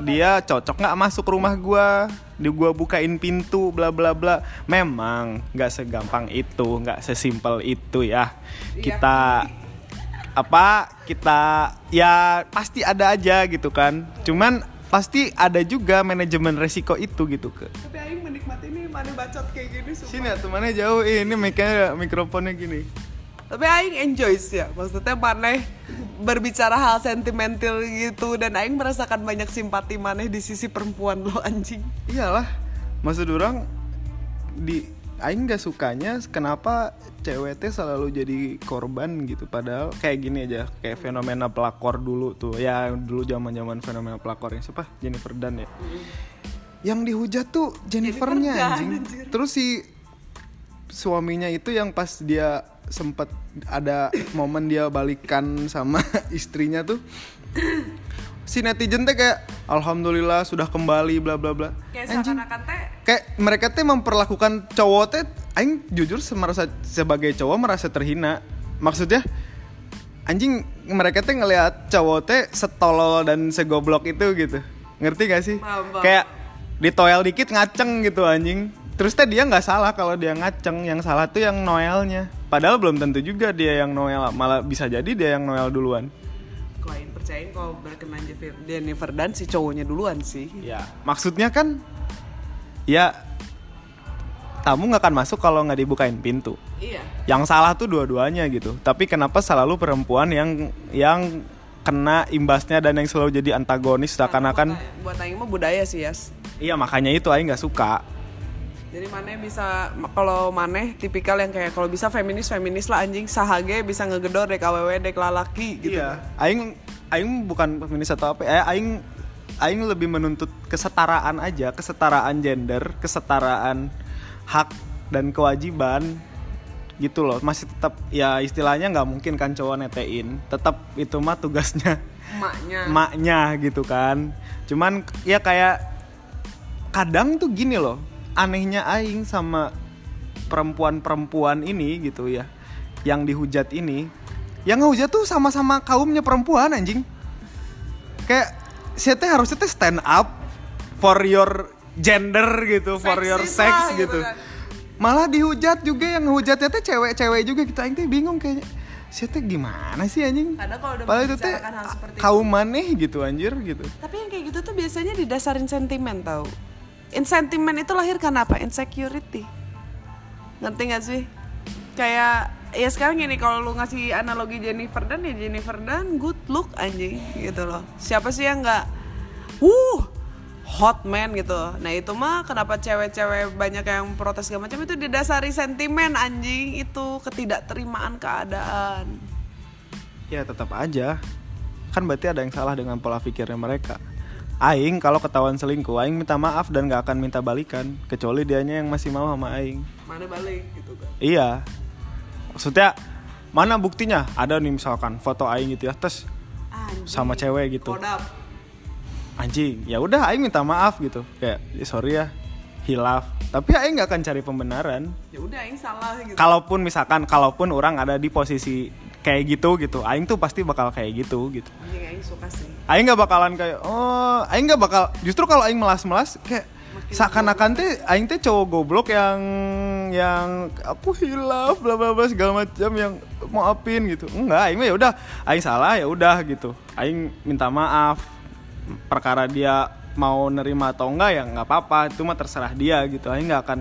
Dia cocok nggak masuk rumah gua? Di gua bukain pintu bla bla bla. Memang nggak segampang itu, nggak sesimpel itu ya. Kita apa kita ya pasti ada aja gitu kan cuman pasti ada juga manajemen resiko itu gitu ke tapi Aing menikmati ini mana bacot kayak gini sumpah. sini ya temannya jauh ini mic-nya mikrofonnya gini Tapi Aing enjoy sih ya Maksudnya Maneh berbicara hal sentimental gitu Dan Aing merasakan banyak simpati Maneh di sisi perempuan lo anjing. Iyalah maksud orang di Aing gak sukanya kenapa cewek teh selalu jadi korban gitu. Padahal kayak gini aja kayak fenomena pelakor dulu tuh. Ya dulu zaman zaman fenomena pelakor yang siapa? Jennifer Dunn ya. Yang dihujat tuh Jennifernya Jennifer Dunn, anjing. anjir. terus si suaminya itu yang pas dia sempet ada momen dia balikan sama istrinya tuh. Si netizen teh kayak alhamdulillah sudah kembali bla bla bla. Kayak kayak mereka teh memperlakukan cowok teh aing jujur merasa sebagai cowok merasa terhina. Maksudnya anjing mereka teh ngelihat cowok teh setolol dan segoblok itu gitu. Ngerti gak sih? Paham. kayak ditoel dikit ngaceng gitu anjing. Terus teh dia nggak salah kalau dia ngaceng. Yang salah tuh yang noelnya padahal belum tentu juga dia yang noel malah bisa jadi dia yang noel duluan Aing percayain kalau berkenan Jennifer- Dunn si cowoknya duluan sih Ya, maksudnya kan ya tamu nggak akan masuk kalau nggak dibukain pintu. Iya Yang salah tuh dua-duanya gitu. Tapi kenapa selalu perempuan yang yang kena imbasnya dan yang selalu jadi antagonis seakan-akan Buat Aing mah budaya sih Yas iya makanya itu aing nggak suka. Jadi Maneh bisa kalau Maneh tipikal yang kayak kalau bisa feminis feminis lah anjing sahage bisa ngegedor dek awewe dek lalaki gitu. Iya. Aing aing bukan feminis atau apa. Eh aing aing lebih menuntut kesetaraan aja, kesetaraan gender, kesetaraan hak dan kewajiban gitu loh. Masih tetap ya istilahnya nggak mungkin kan cowok netein. Tetap itu mah tugasnya Emaknya. emaknya gitu kan. Cuman ya kayak kadang tuh gini loh. Anehnya aing sama perempuan-perempuan ini gitu ya. Yang dihujat ini yang ngehujat tuh sama-sama kaumnya perempuan anjing kayak saya teh harusnya teh stand up for your gender gitu for your Seksis sex lah, gitu gitu kan. malah dihujat juga yang ngehujatnya teh cewek-cewek juga kita aing teh bingung kayaknya saya teh gimana sih anjing kalau udah Padahal itu teh kaum maneh gitu anjir gitu Tapi yang kayak gitu tuh biasanya didasarin sentimen tau. In sentimen itu lahir karena apa? Insecurity. Ngerti gak sih? Kayak ya sekarang gini kalau lu ngasih analogi Jennifer Dunn ya Jennifer Dunn good look anjing gitu loh. Siapa sih yang nggak uh hot man gitu. Nah itu mah kenapa cewek-cewek banyak yang protes segala macam itu didasari sentimen anjing itu ketidakterimaan keadaan. ya tetap aja kan berarti ada yang salah dengan pola pikirnya mereka Aing kalau ketahuan selingkuh Aing minta maaf dan gak akan minta balikan kecuali dianya yang masih mau sama Aing Mana balik gitu kan. Iya. Maksudnya mana buktinya? Ada nih misalkan foto aing gitu ya, terus Anjing. sama cewek gitu. Kodap. anjing ya udah aing minta maaf gitu kayak "Ya, sorry ya hilaf tapi aing nggak akan cari pembenaran ya udah aing salah gitu kalaupun misalkan kalaupun orang ada di posisi kayak gitu gitu aing tuh pasti bakal kayak gitu gitu anjing aing suka sih aing nggak bakalan kayak oh aing nggak bakal justru kalau aing melas-melas kayak seakan-akan teh aing teh cowok goblok yang yang aku hilaf bla bla bla segala macam yang maafin gitu. Enggak aing mah ya udah aing salah ya udah gitu. Aing minta maaf perkara dia mau nerima atau enggak ya nggak apa-apa itu mah terserah dia gitu. Aing nggak akan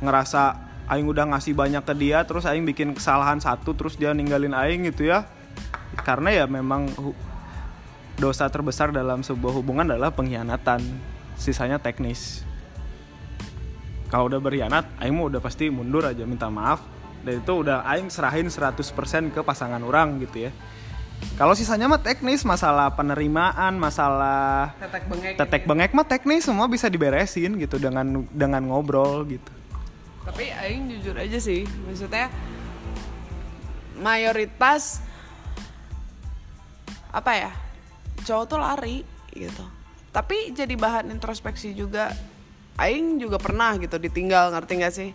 ngerasa aing udah ngasih banyak ke dia terus aing bikin kesalahan satu terus dia ninggalin aing gitu ya. Karena ya memang dosa terbesar dalam sebuah hubungan adalah pengkhianatan sisanya teknis. Kalau udah berkhianat aing udah pasti mundur aja minta maaf. Dan itu udah aing serahin 100% ke pasangan orang gitu ya. Kalau sisanya mah teknis masalah penerimaan masalah tetek bengek tetek gitu. bengek mah teknis semua bisa diberesin gitu dengan dengan ngobrol gitu. Tapi aing jujur aja sih maksudnya mayoritas apa ya cowok tuh lari gitu. Tapi jadi bahan introspeksi juga. Aing juga pernah gitu ditinggal ngerti gak sih?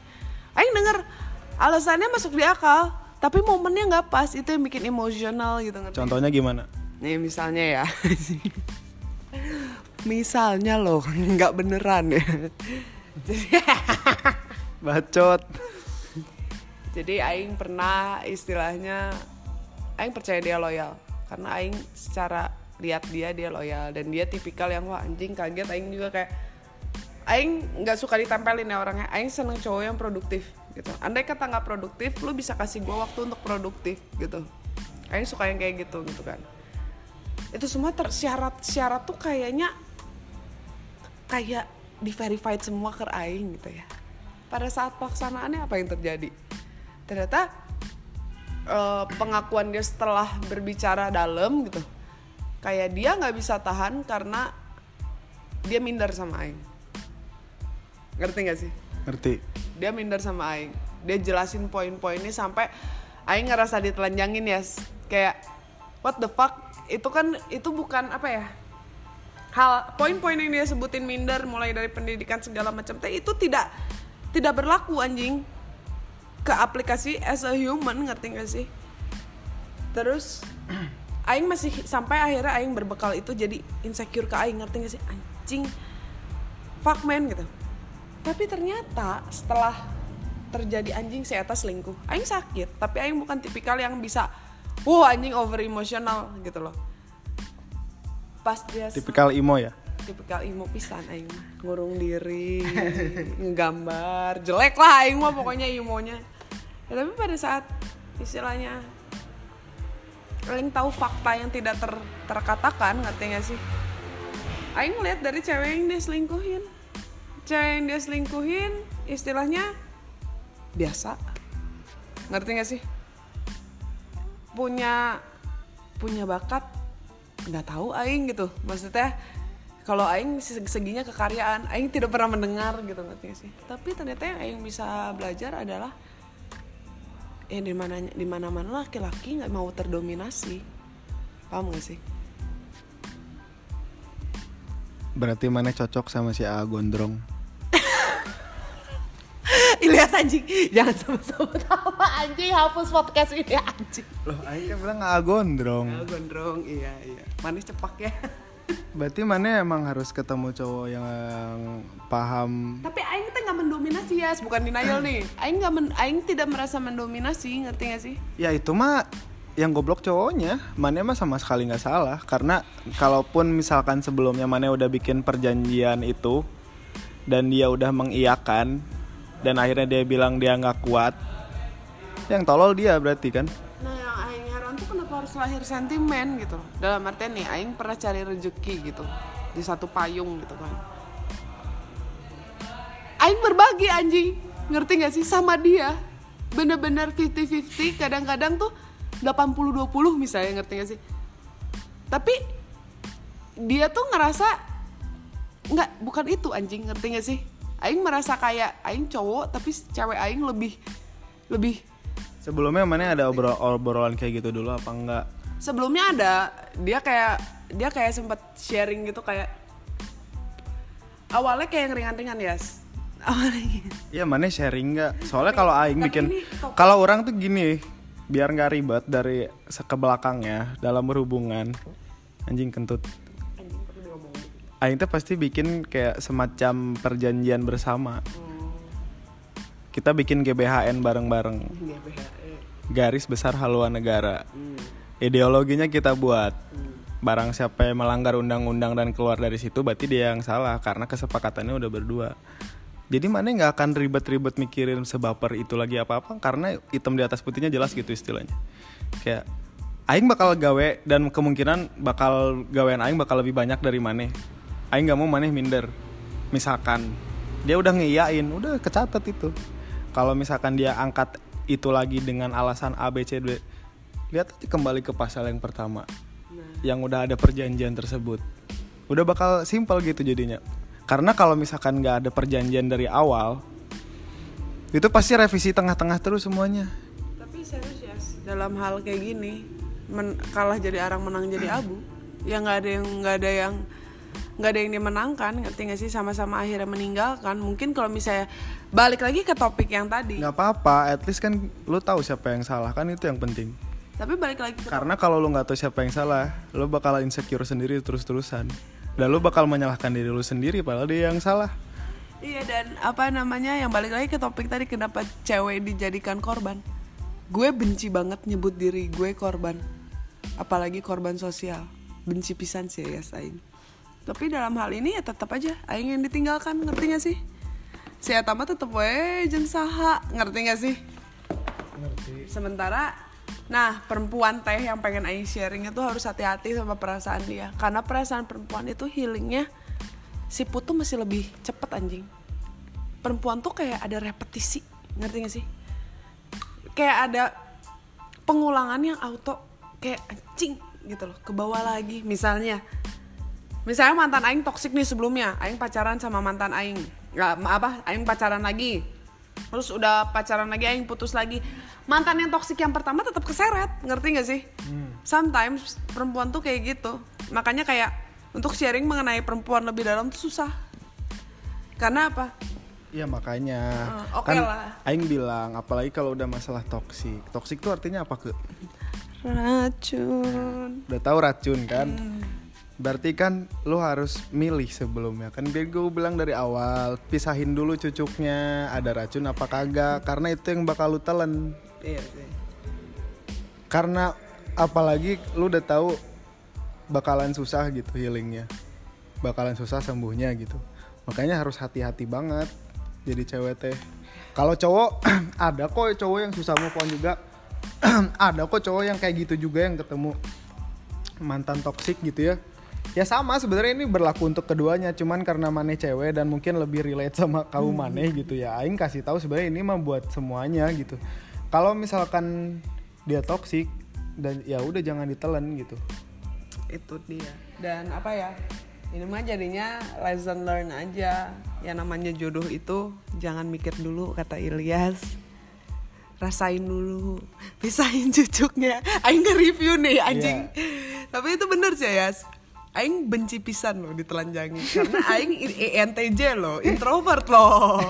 Aing denger alasannya masuk di akal tapi momennya nggak pas. Itu yang bikin emosional gitu ngerti? Contohnya gimana? Nih misalnya ya. Misalnya loh nggak beneran ya. Jadi bacot. Jadi Aing pernah istilahnya Aing percaya dia loyal. Karena Aing secara lihat dia dia loyal. Dan dia tipikal yang wah anjing kaget. Aing juga kayak Aing nggak suka ditempelin ya orangnya. Aing seneng cowok yang produktif gitu. Andai kata nggak produktif Lu bisa kasih gue waktu untuk produktif gitu. Aing suka yang kayak gitu gitu kan. Itu semua tersyarat syarat tuh kayaknya kayak di verified semua ke aing gitu ya. Pada saat pelaksanaannya apa yang terjadi? Ternyata eh, pengakuan dia setelah berbicara dalam gitu kayak dia nggak bisa tahan karena dia minder sama aing. Ngerti gak sih? Ngerti. Dia minder sama Aing. Dia jelasin poin-poinnya sampai Aing ngerasa ditelanjangin ya kayak what the fuck? Itu kan itu bukan apa ya? Hal poin-poin yang dia sebutin minder mulai dari pendidikan segala macam teh itu tidak tidak berlaku anjing. Ke aplikasi as a human ngerti gak sih? Terus Aing masih sampai akhirnya Aing berbekal itu jadi insecure ke Aing ngerti gak sih? Anjing. Fuck man gitu. Tapi ternyata setelah terjadi anjing si Eta selingkuh Aing sakit. Tapi Aing bukan tipikal yang bisa wow anjing over emosional gitu loh. Pas dia tipikal imo ya? Tipikal imo pisan Aing ngurung diri ngegambar. Jelek lah Aing mah pokoknya imonya ya, tapi pada saat istilahnya Aing tahu fakta yang tidak ter, terkatakan ngerti gak sih? Aing lihat dari cewek yang dia selingkuhin cewek yang dia selingkuhin istilahnya biasa. Ngerti gak sih? Punya punya bakat nggak tahu aing gitu. Maksudnya kalau aing se- seginya kekaryaan aing tidak pernah mendengar gitu ngerti gak sih? Tapi ternyata yang aing bisa belajar adalah ya di mana di mana mana laki-laki nggak mau terdominasi. Paham gak sih? Berarti mana cocok sama si A gondrong? Ilyas anjing. Jangan sebut-sebut apa anjing. Hapus podcast ini anjing. Loh aing kan bilang A gondrong. Ah, gondrong iya iya. Manis cepak ya berarti mana emang harus ketemu cowok yang paham? Tapi Aing teh nggak mendominasi ya, bukan denial nih. Aing nggak, men- Aing tidak merasa mendominasi, ngerti gak sih? ya itu mah yang goblok cowoknya. Mana mah sama sekali nggak salah. Karena kalaupun misalkan sebelumnya mana udah bikin perjanjian itu dan dia udah mengiyakan dan akhirnya dia bilang dia nggak kuat yang tolol dia berarti kan harus lahir sentimen gitu. Dalam artian nih, Aing pernah cari rezeki gitu di satu payung gitu kan. Aing berbagi anjing, ngerti gak sih sama dia? Bener-bener 50-50, kadang-kadang tuh 80-20 misalnya, ngerti gak sih? Tapi dia tuh ngerasa nggak bukan itu anjing ngerti gak sih Aing merasa kayak Aing cowok tapi cewek Aing lebih lebih sebelumnya mana ada obrol obrolan kayak gitu dulu apa enggak sebelumnya ada dia kayak dia kayak sempat sharing gitu kayak awalnya kayak yang ringan-ringan ya awalnya gitu. Iya mana sharing nggak? Soalnya kalau aing bikin, kalau orang tuh gini, biar nggak ribet dari se- ke belakangnya dalam berhubungan, anjing kentut. Aing tuh pasti bikin kayak semacam perjanjian bersama. Kita bikin GBHN bareng-bareng, garis besar haluan negara. Ideologinya kita buat. Barang siapa yang melanggar undang-undang dan keluar dari situ, berarti dia yang salah karena kesepakatannya udah berdua. Jadi mana nggak akan ribet-ribet mikirin sebaper itu lagi apa-apa karena hitam di atas putihnya jelas gitu istilahnya. Kayak aing bakal gawe dan kemungkinan bakal gawean aing bakal lebih banyak dari maneh. Aing nggak mau maneh minder. Misalkan dia udah ngiyain, udah kecatat itu. Kalau misalkan dia angkat itu lagi dengan alasan A B C D, lihat kembali ke pasal yang pertama. Yang udah ada perjanjian tersebut. Udah bakal simpel gitu jadinya. Karena kalau misalkan nggak ada perjanjian dari awal, itu pasti revisi tengah-tengah terus semuanya. tapi serius ya dalam hal kayak gini men- kalah jadi arang menang jadi abu ya nggak ada yang nggak ada yang nggak ada yang dimenangkan ngerti nggak sih sama-sama akhirnya meninggalkan mungkin kalau misalnya balik lagi ke topik yang tadi nggak apa-apa, at least kan lu tahu siapa yang salah kan itu yang penting. tapi balik lagi ke Karena kalau lu nggak tahu siapa yang salah, lu bakal insecure sendiri terus-terusan. Dan lu bakal menyalahkan diri lu sendiri padahal dia yang salah. Iya dan apa namanya yang balik lagi ke topik tadi kenapa cewek dijadikan korban? Gue benci banget nyebut diri gue korban, apalagi korban sosial. Benci pisan sih ya Aing. Tapi dalam hal ini ya tetap aja Aing yang ditinggalkan, ngerti gak sih? Si Eta mah tetep we jeung saha, ngerti gak sih? Sementara Nah, perempuan teh yang pengen Aing sharing itu harus hati-hati sama perasaan dia. Karena perasaan perempuan itu healingnya si put tuh masih lebih cepet anjing. Perempuan tuh kayak ada repetisi, ngerti gak sih? Kayak ada pengulangan yang auto kayak anjing gitu loh, ke bawah lagi. Misalnya, misalnya mantan Aing toksik nih sebelumnya, Aing pacaran sama mantan Aing, nggak apa, Aing pacaran lagi, terus udah pacaran lagi Aing putus lagi mantan yang toksik yang pertama tetap keseret ngerti gak sih sometimes perempuan tuh kayak gitu makanya kayak untuk sharing mengenai perempuan lebih dalam tuh susah karena apa Iya makanya Eh, oke kan lah. Aing bilang apalagi kalau udah masalah toksik. Toksik tuh artinya apa ke? racun Udah tahu racun kan? Hmm. Berarti kan lu harus milih sebelumnya. Kan biar gue bilang dari awal pisahin dulu cucuknya ada racun apa kagak karena itu yang bakal lu telan iya sih karena apalagi lu udah tahu bakalan susah gitu healingnya. Bakalan susah sembuhnya gitu. Makanya harus hati-hati banget jadi cewek teh. Kalau cowok ada kok cowok yang susah move on juga. Ada kok cowok yang kayak gitu juga yang ketemu mantan toksik gitu ya ya sama sebenarnya ini berlaku untuk keduanya cuman karena maneh cewek dan mungkin lebih relate sama kamu maneh gitu ya. Aing kasih tahu sebenarnya ini mah buat semuanya gitu. Kalau misalkan dia toksik dan ya udah jangan ditelan gitu. Itu dia. Dan apa ya? Ini mah jadinya lesson learn aja. Yang namanya jodoh itu jangan mikir dulu kata Ilyas. Rasain dulu pisahin cucuknya. Aing nge-review nih anjing. Tapi itu bener sih ya Aing benci pisan loh ditelanjangi. Karena Aing ENTJ loh introvert loh.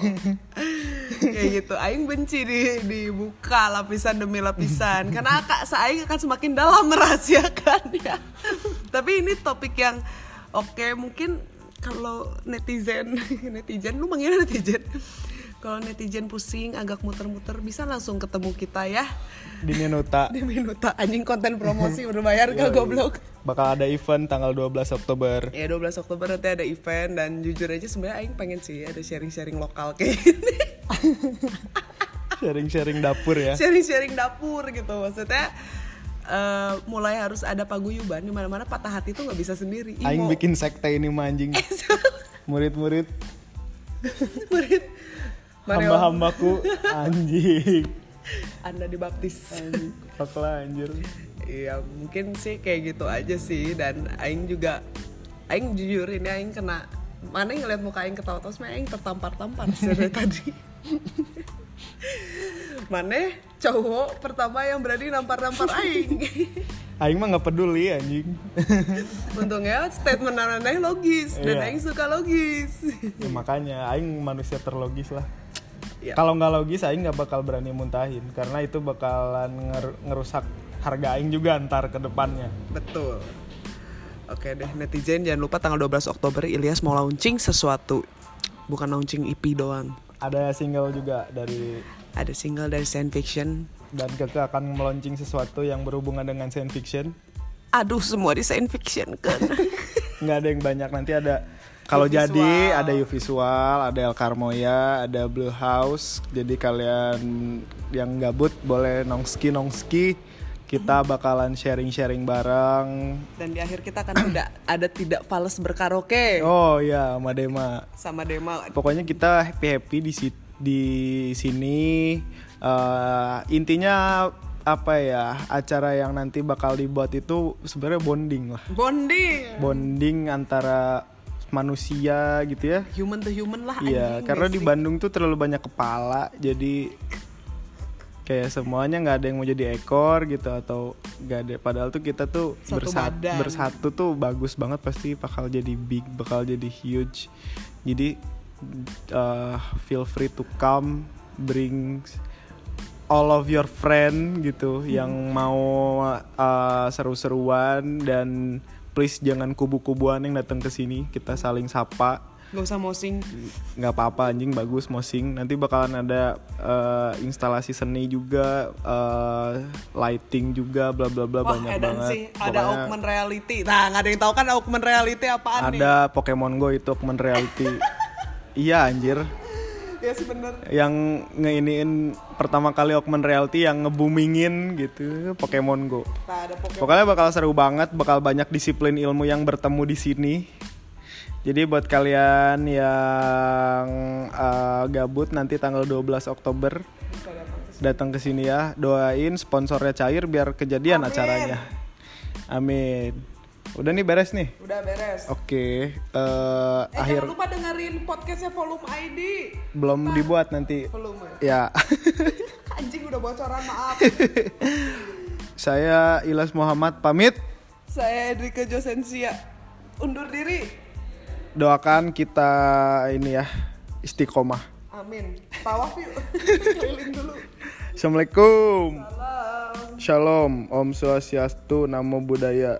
Kayak gitu. Aing benci di dibuka lapisan demi lapisan. Karena kak Aing akan semakin dalam merahasiakannya tapi ini topik yang oke. Mungkin kalau netizen netizen lu manggilnya netizen kalau netizen pusing agak muter-muter bisa langsung ketemu kita ya. Di Minuta. Di minuta. Anjing konten promosi berbayar gak goblok? Bakal ada event tanggal 12 Oktober. Ya 12 Oktober nanti ada event dan jujur aja sebenarnya Aing pengen sih ada sharing-sharing lokal kayak gini. Sharing-sharing dapur ya. Sharing-sharing dapur gitu. Maksudnya eh, mulai harus ada paguyuban di mana-mana patah hati tuh nggak bisa sendiri. Imo. aing bikin sekte ini mah anjing. Murid-murid. Murid hamba-hambaku anjing anda dibaptis Fuck lah anjir Iya mungkin sih kayak gitu aja sih dan Aing juga Aing jujur ini Aing kena mana yang ngeliat muka Aing ketawa terus Aing tertampar-tampar dari tadi Mana cowok pertama yang berani nampar-nampar aing. Aing mah nggak peduli anjing. Untungnya statement aneh logis dan Iya. aing suka logis. Ya, makanya Aing manusia terlogis lah. Iya. Kalau nggak logis Aing nggak bakal berani muntahin karena itu bakalan nger- ngerusak harga Aing juga ntar ke depannya. Betul. Oke deh netizen jangan lupa tanggal 12 Oktober Ilyas mau launching sesuatu. Bukan launching EP doang. Ada single juga dari Ada single dari Science Fiction. dan Keke akan meluncing sesuatu yang berhubungan dengan science fiction. Aduh semua di Science Fiction kan. Nggak ada yang banyak nanti ada kalau jadi ada U visual, ada El Carmoya, ada Blue House. Jadi kalian yang gabut boleh nongski nongski. Kita bakalan sharing-sharing bareng. Dan di akhir kita akan tidak ada tidak fals berkaraoke Oh ya, Madema. sama Dema. Pokoknya kita happy happy di si- di sini. Eh, intinya apa ya acara yang nanti bakal dibuat itu sebenarnya bonding lah. Bonding. Bonding antara manusia gitu ya. Human to human lah. Iya, karena di. Bandung tuh terlalu banyak kepala, jadi kayak semuanya nggak ada yang mau jadi ekor gitu atau nggak ada. Padahal tuh kita tuh Satu bersatu, bersatu tuh bagus banget pasti bakal jadi big, bakal jadi huge. Jadi uh, feel free to come, bring all of your friend gitu yang mau uh, seru-seruan dan please jangan kubu-kubuan yang datang ke sini kita saling sapa Gak usah mosing. nggak apa-apa anjing bagus mosing nanti bakalan ada eh, instalasi seni juga eh, lighting juga bla bla bla Wah, banyak edan banget sih. Ada Pokoknya augment reality. Nah, nggak ada yang tahu kan augment reality apaan nih? ada Pokemon Go itu augment reality iya anjir Ya sih bener. yang ngeiniin pertama kali augment reality yang ngebumingin gitu Pokemon Go Nah, ada Pokemon. Pokoknya bakal seru banget, bakal banyak disiplin ilmu yang bertemu di sini. Jadi buat kalian yang uh, gabut nanti tanggal 12 Oktober datang ke sini ya. Doain sponsornya cair biar kejadian Amin. acaranya. Amin. Udah nih beres nih. Udah beres. Oke, eh, Eh, akhir jangan lupa dengerin podcastnya Volume ID. belum dibuat nanti. Volume. Ya, Anjing udah bocoran, maaf. saya Ilas Muhammad pamit. Saya Edrika Josensia. Undur diri. Doakan kita ini ya istiqomah. Amin. Tawaf yuk. Keliling dulu. Assalamualaikum. Salam. Shalom, Om Swastiastu, Namo Buddhaya.